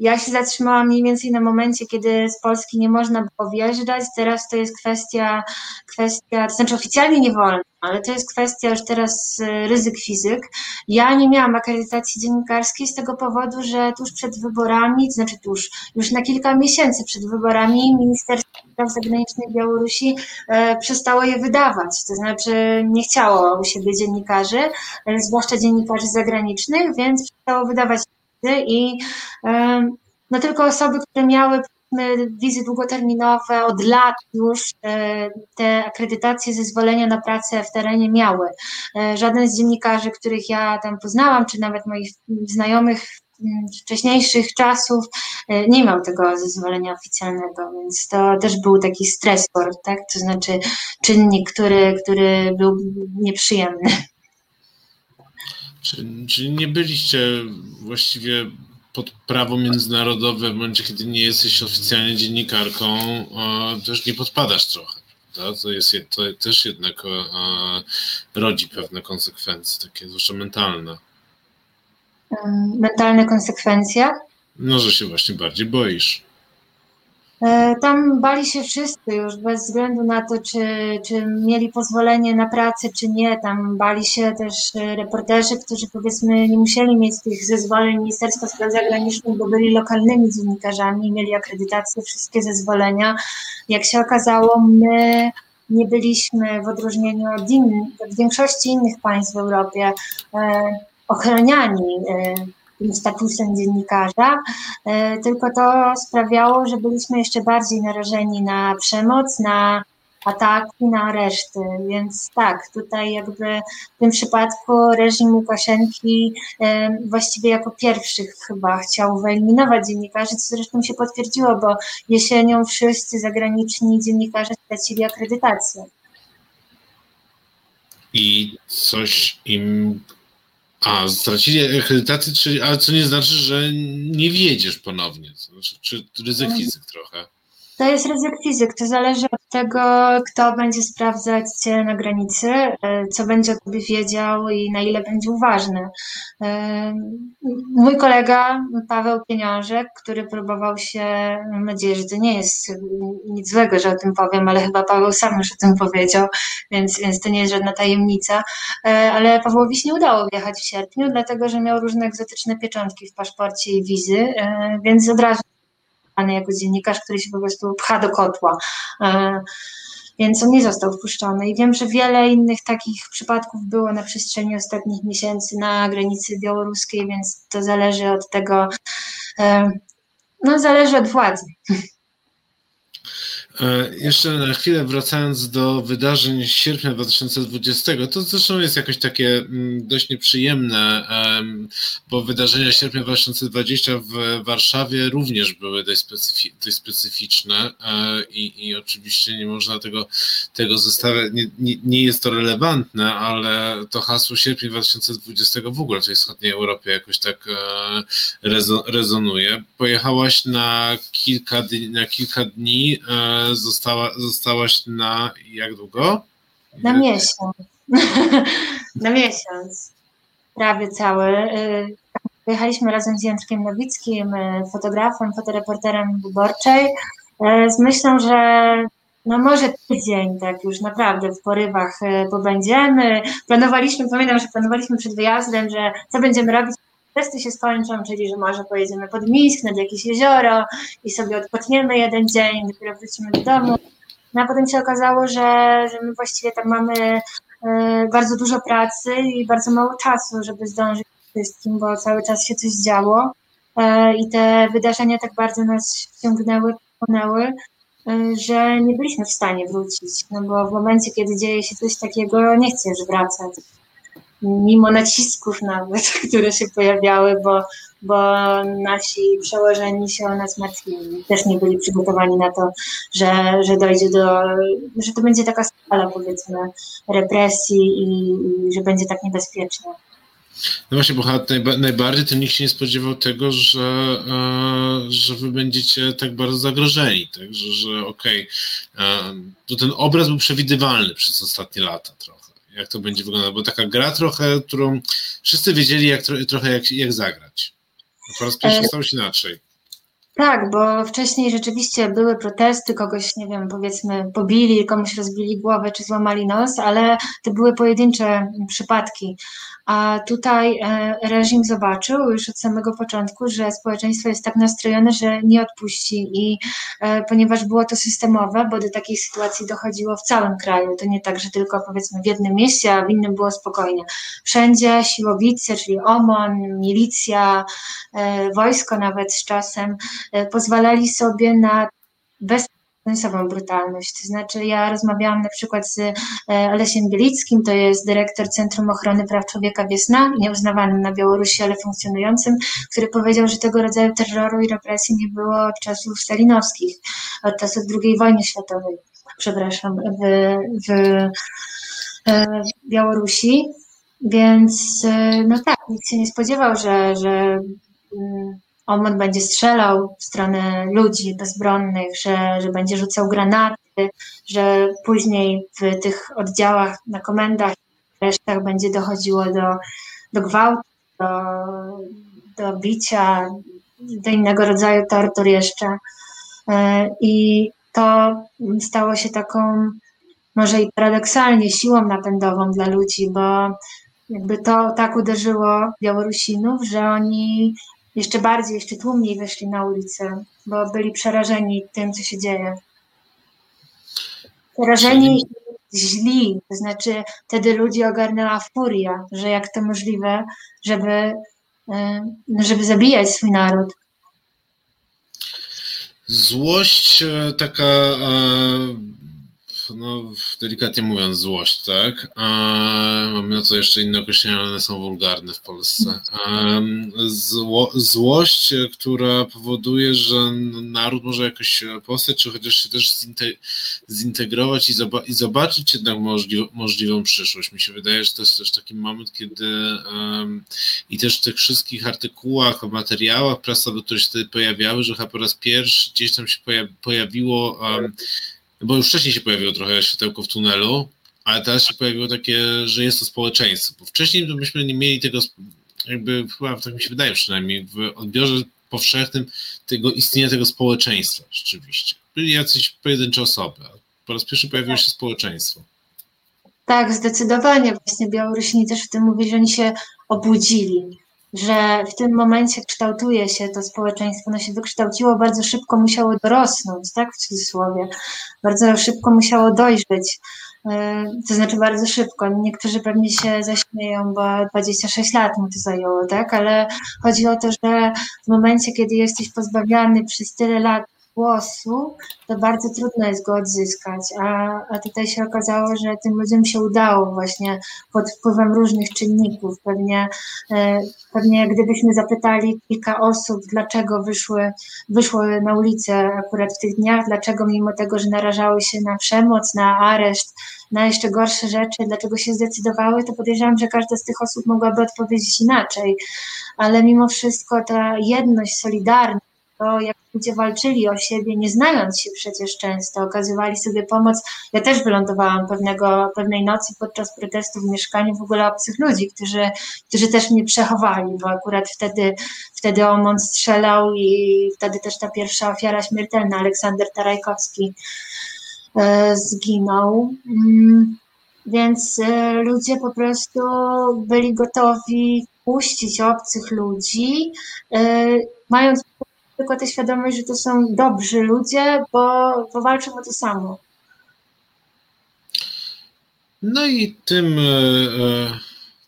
ja się zatrzymałam mniej więcej na momencie, kiedy z Polski nie można było wjeżdżać. Teraz to jest kwestia, kwestia, to znaczy oficjalnie nie wolno, ale to jest kwestia już teraz y, ryzyk fizyk. Ja nie miałam akredytacji dziennikarskiej z tego powodu, że tuż przed wyborami, to znaczy tuż, już na kilka miesięcy przed wyborami Ministerstwo Spraw Zagranicznych Białorusi e, przestało je wydawać. To znaczy nie chciało u siebie dziennikarzy, e, zwłaszcza dziennikarzy zagranicznych, więc przestało wydawać i no tylko osoby, które miały wizy długoterminowe od lat już e, te akredytacje, zezwolenia na pracę w terenie miały. E, żaden z dziennikarzy, których ja tam poznałam, czy nawet moich znajomych z wcześniejszych czasów e, nie miał tego zezwolenia oficjalnego, więc to też był taki stresor, tak? to znaczy czynnik, który, który był nieprzyjemny. Czyli, czyli nie byliście właściwie pod prawo międzynarodowe, w momencie, kiedy nie jesteś oficjalnie dziennikarką, też nie podpadasz trochę. Prawda? To, jest, to też jednak rodzi pewne konsekwencje, takie zwłaszcza mentalne. Mentalne konsekwencje? No, że się właśnie bardziej boisz. E, tam bali się wszyscy już, bez względu na to, czy, czy mieli pozwolenie na pracę, czy nie. Tam bali się też e, reporterzy, którzy powiedzmy nie musieli mieć tych zezwoleń Ministerstwa Spraw Zagranicznych, bo byli lokalnymi dziennikarzami, mieli akredytację, wszystkie zezwolenia. Jak się okazało, my nie byliśmy w odróżnieniu od, innych, od większości innych państw w Europie e, ochraniani tym statusem dziennikarza, e, tylko to sprawiało, że byliśmy jeszcze bardziej narażeni na przemoc, na ataki, na areszty. Więc tak, tutaj jakby w tym przypadku reżim Łukaszenki e, właściwie jako pierwszych chyba chciał wyeliminować dziennikarzy, co zresztą się potwierdziło, bo jesienią wszyscy zagraniczni dziennikarze stracili akredytację. I coś im A, stracili akredytację, czyli, ale co nie znaczy, że nie wjedziesz ponownie. Znaczy, czy ryzyk fizyk trochę. To jest ryzyk fizyk, to zależy od tego, kto będzie sprawdzać cię na granicy, e, co będzie o tobie wiedział i na ile będzie uważny. E, Mój kolega Paweł Pieniążek, który próbował się, mam nadzieję, że to nie jest nic złego, że o tym powiem, ale chyba Paweł sam już o tym powiedział, więc, więc to nie jest żadna tajemnica, E, ale Pawłowi się nie udało wjechać w sierpniu, dlatego że miał różne egzotyczne pieczątki w paszporcie i wizy, więc od razu traktowany jako dziennikarz, który się po prostu pcha do kotła. E, Więc on nie został wpuszczony. I wiem, że wiele innych takich przypadków było na przestrzeni ostatnich miesięcy na granicy białoruskiej, więc to zależy od tego, e, no zależy od władzy. E, Jeszcze na chwilę wracając do wydarzeń z sierpnia 2020, to zresztą jest jakoś takie mm, dość nieprzyjemne, em, bo wydarzenia sierpnia 2020 w Warszawie również były dość, specyfi- dość specyficzne e, i, i oczywiście nie można tego, tego zostawiać, nie, nie, nie jest to relevantne, ale to hasło sierpnia 2020 w ogóle w tej wschodniej Europie jakoś tak e, rezo- rezonuje. Pojechałaś na kilka, na kilka dni, została, zostałaś na jak długo? Na miesiąc. na miesiąc. Prawie cały. Y, Pojechaliśmy razem z Jędrkiem Nowickim, y, fotografem, fotoreporterem wyborczej, y, z myślą, że no może tydzień tak już naprawdę w porywach y, pobędziemy. Planowaliśmy, pamiętam, że planowaliśmy przed wyjazdem, że co będziemy robić, testy się skończą, czyli że może pojedziemy pod Mińsk, nad jakieś jezioro i sobie odpoczniemy jeden dzień, dopiero wrócimy do domu. No a potem się okazało, że, że my właściwie tam mamy e, bardzo dużo pracy i bardzo mało czasu, żeby zdążyć z wszystkim, bo cały czas się coś działo e, i te wydarzenia tak bardzo nas ściągnęły, wchłonęły, e, że nie byliśmy w stanie wrócić, no bo w momencie, kiedy dzieje się coś takiego, nie chcesz wracać. Mimo nacisków nawet, które się pojawiały, bo, bo nasi przełożeni się o nas martwili. Też nie byli przygotowani na to, że, że dojdzie do, że to będzie taka skala powiedzmy represji i, i że będzie tak niebezpiecznie. No właśnie, bo najbardziej to nikt się nie spodziewał tego, że, e, że wy będziecie tak bardzo zagrożeni, tak? że, że okej, e, to ten obraz był przewidywalny przez ostatnie lata trochę, jak to będzie wyglądało, bo taka gra trochę, którą wszyscy wiedzieli jak, tro- trochę jak, jak zagrać. A po raz pierwszy E, stało się inaczej. Tak, bo wcześniej rzeczywiście były protesty, kogoś, nie wiem, powiedzmy, pobili, komuś rozbili głowę czy złamali nos, ale to były pojedyncze przypadki. A tutaj e, reżim zobaczył już od samego początku, że społeczeństwo jest tak nastrojone, że nie odpuści i e, ponieważ było to systemowe, bo do takiej sytuacji dochodziło w całym kraju, to nie tak, że tylko powiedzmy w jednym mieście, a w innym było spokojnie. Wszędzie siłowice, czyli OMON, milicja, e, wojsko nawet z czasem pozwalali sobie na bezsensową brutalność. To znaczy, ja rozmawiałam na przykład z e, Alesiem Bielickim, to jest dyrektor Centrum Ochrony Praw Człowieka Wiesna, nieuznawanym na Białorusi, ale funkcjonującym, który powiedział, że tego rodzaju terroru i represji nie było od czasów stalinowskich, od czasów II wojny światowej, przepraszam, w, w, e, w Białorusi. Więc e, no tak, nikt się nie spodziewał, że, że OMON będzie strzelał w stronę ludzi bezbronnych, że, że będzie rzucał granaty, że później w tych oddziałach na komendach resztach będzie dochodziło do, do gwałtu, do, do bicia, do innego rodzaju tortur jeszcze. E, I to stało się taką, może i paradoksalnie, siłą napędową dla ludzi, bo jakby to tak uderzyło Białorusinów, że oni jeszcze bardziej, jeszcze tłumniej wyszli na ulicę, bo byli przerażeni tym, co się dzieje. Przerażeni i źli, to znaczy wtedy ludzi ogarnęła furia, że jak to możliwe, żeby, y, żeby zabijać swój naród. Złość e, taka e, no, delikatnie mówiąc, złość, tak? mamy na to jeszcze inne określenia, one są wulgarne w Polsce. Zło, złość, która powoduje, że naród może jakoś postać, czy chociaż się też zintegrować i, zoba i zobaczyć jednak możli możliwą przyszłość. Mi się wydaje, że to jest też taki moment, kiedy um, i też w tych wszystkich artykułach, materiałach prasowych, które się wtedy pojawiały, że chyba po raz pierwszy gdzieś tam się pojawiło bo już wcześniej się pojawiło trochę światełko w tunelu, ale teraz się pojawiło takie, że jest to społeczeństwo. Bo wcześniej byśmy nie mieli tego, jakby chyba tak mi się wydaje przynajmniej, w odbiorze powszechnym tego istnienia tego społeczeństwa rzeczywiście. Byli jacyś pojedyncze osoby, a po raz pierwszy pojawiło się społeczeństwo. Tak, zdecydowanie. Właśnie Białorusini też w tym mówili, że oni się obudzili że w tym momencie kształtuje się to społeczeństwo, ono się wykształciło, bardzo szybko musiało dorosnąć, tak, w cudzysłowie, bardzo szybko musiało dojrzeć, e, to znaczy bardzo szybko. Niektórzy pewnie się zaśmieją, bo 26 lat mu to zajęło, tak, ale chodzi o to, że w momencie, kiedy jesteś pozbawiany przez tyle lat głosu, to bardzo trudno jest go odzyskać, a, a tutaj się okazało, że tym ludziom się udało właśnie pod wpływem różnych czynników. Pewnie, e, pewnie gdybyśmy zapytali kilka osób, dlaczego wyszły, wyszły na ulicę akurat w tych dniach, dlaczego mimo tego, że narażały się na przemoc, na areszt, na jeszcze gorsze rzeczy, dlaczego się zdecydowały, to podejrzewam, że każda z tych osób mogłaby odpowiedzieć inaczej. Ale mimo wszystko ta jedność, solidarność, to jak ludzie walczyli o siebie, nie znając się przecież często, okazywali sobie pomoc. Ja też wylądowałam pewnego, pewnej nocy podczas protestu w mieszkaniu w ogóle obcych ludzi, którzy, którzy też mnie przechowali, bo akurat wtedy, wtedy on strzelał i wtedy też ta pierwsza ofiara śmiertelna, Aleksander Tarajkowski, e, zginął. Mm, więc e, ludzie po prostu byli gotowi puścić obcych ludzi, e, mając tylko tę świadomość, że to są dobrzy ludzie, bo, bo walczą o to samo. No i tym e, e,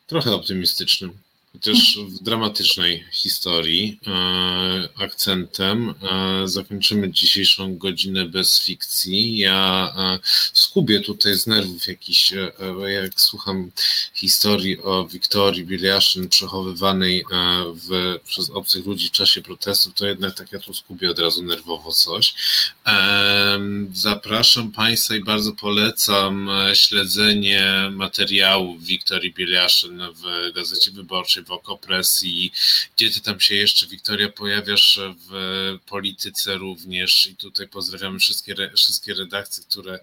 trochę optymistycznym Chociaż w dramatycznej historii e, akcentem e, zakończymy dzisiejszą godzinę bez fikcji. Ja e, skubię tutaj z nerwów jakiś, jak słucham historii o Wiktorii Biliaszyn przechowywanej w, przez obcych ludzi w czasie protestów, to jednak tak ja tu skubię od razu nerwowo coś. Zapraszam Państwa i bardzo polecam śledzenie materiałów Wiktorii Biliaszyn w Gazecie Wyborczej w Okopresji, gdzie ty tam się jeszcze, Wiktoria, pojawiasz w polityce również? I tutaj pozdrawiamy wszystkie, wszystkie redakcje, które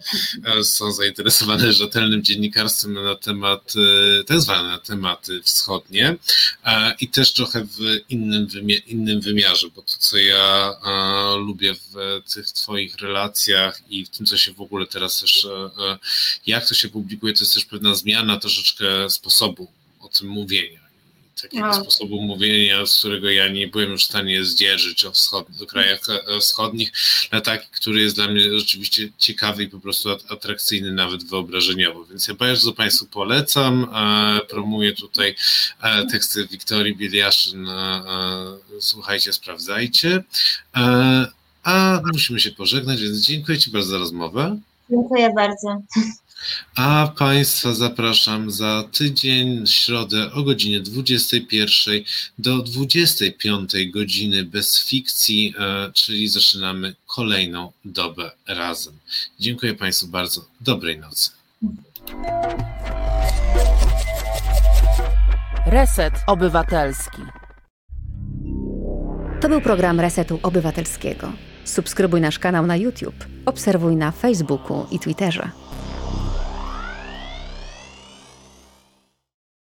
e, są zainteresowane rzetelnym dziennikarstwem na temat, e, tak zwane na tematy wschodnie i też trochę w innym, innym wymiarze, bo to, co ja lubię w tych twoich relacjach i w tym, co się w ogóle teraz też, e, jak to się publikuje, to jest też pewna zmiana troszeczkę sposobu o tym mówienia takiego no. sposobu mówienia, z którego ja nie byłem już w stanie zdzierżyć o, wschod- o krajach e, wschodnich, na taki, który jest dla mnie rzeczywiście ciekawy i po prostu atrakcyjny nawet wyobrażeniowo. Więc ja bardzo Państwu polecam. E, promuję tutaj e, teksty Wiktorii Bieliaszyn. Słuchajcie, sprawdzajcie. A musimy się pożegnać, więc dziękuję Ci bardzo za rozmowę. Dziękuję bardzo. A Państwa zapraszam za tydzień, środę o godzinie 21 do 25 godziny bez fikcji, e, czyli zaczynamy kolejną dobę razem. Dziękuję Państwu bardzo. Dobrej nocy. Reset Obywatelski. To był program Resetu Obywatelskiego. Subskrybuj nasz kanał na YouTube, obserwuj na Facebooku i Twitterze.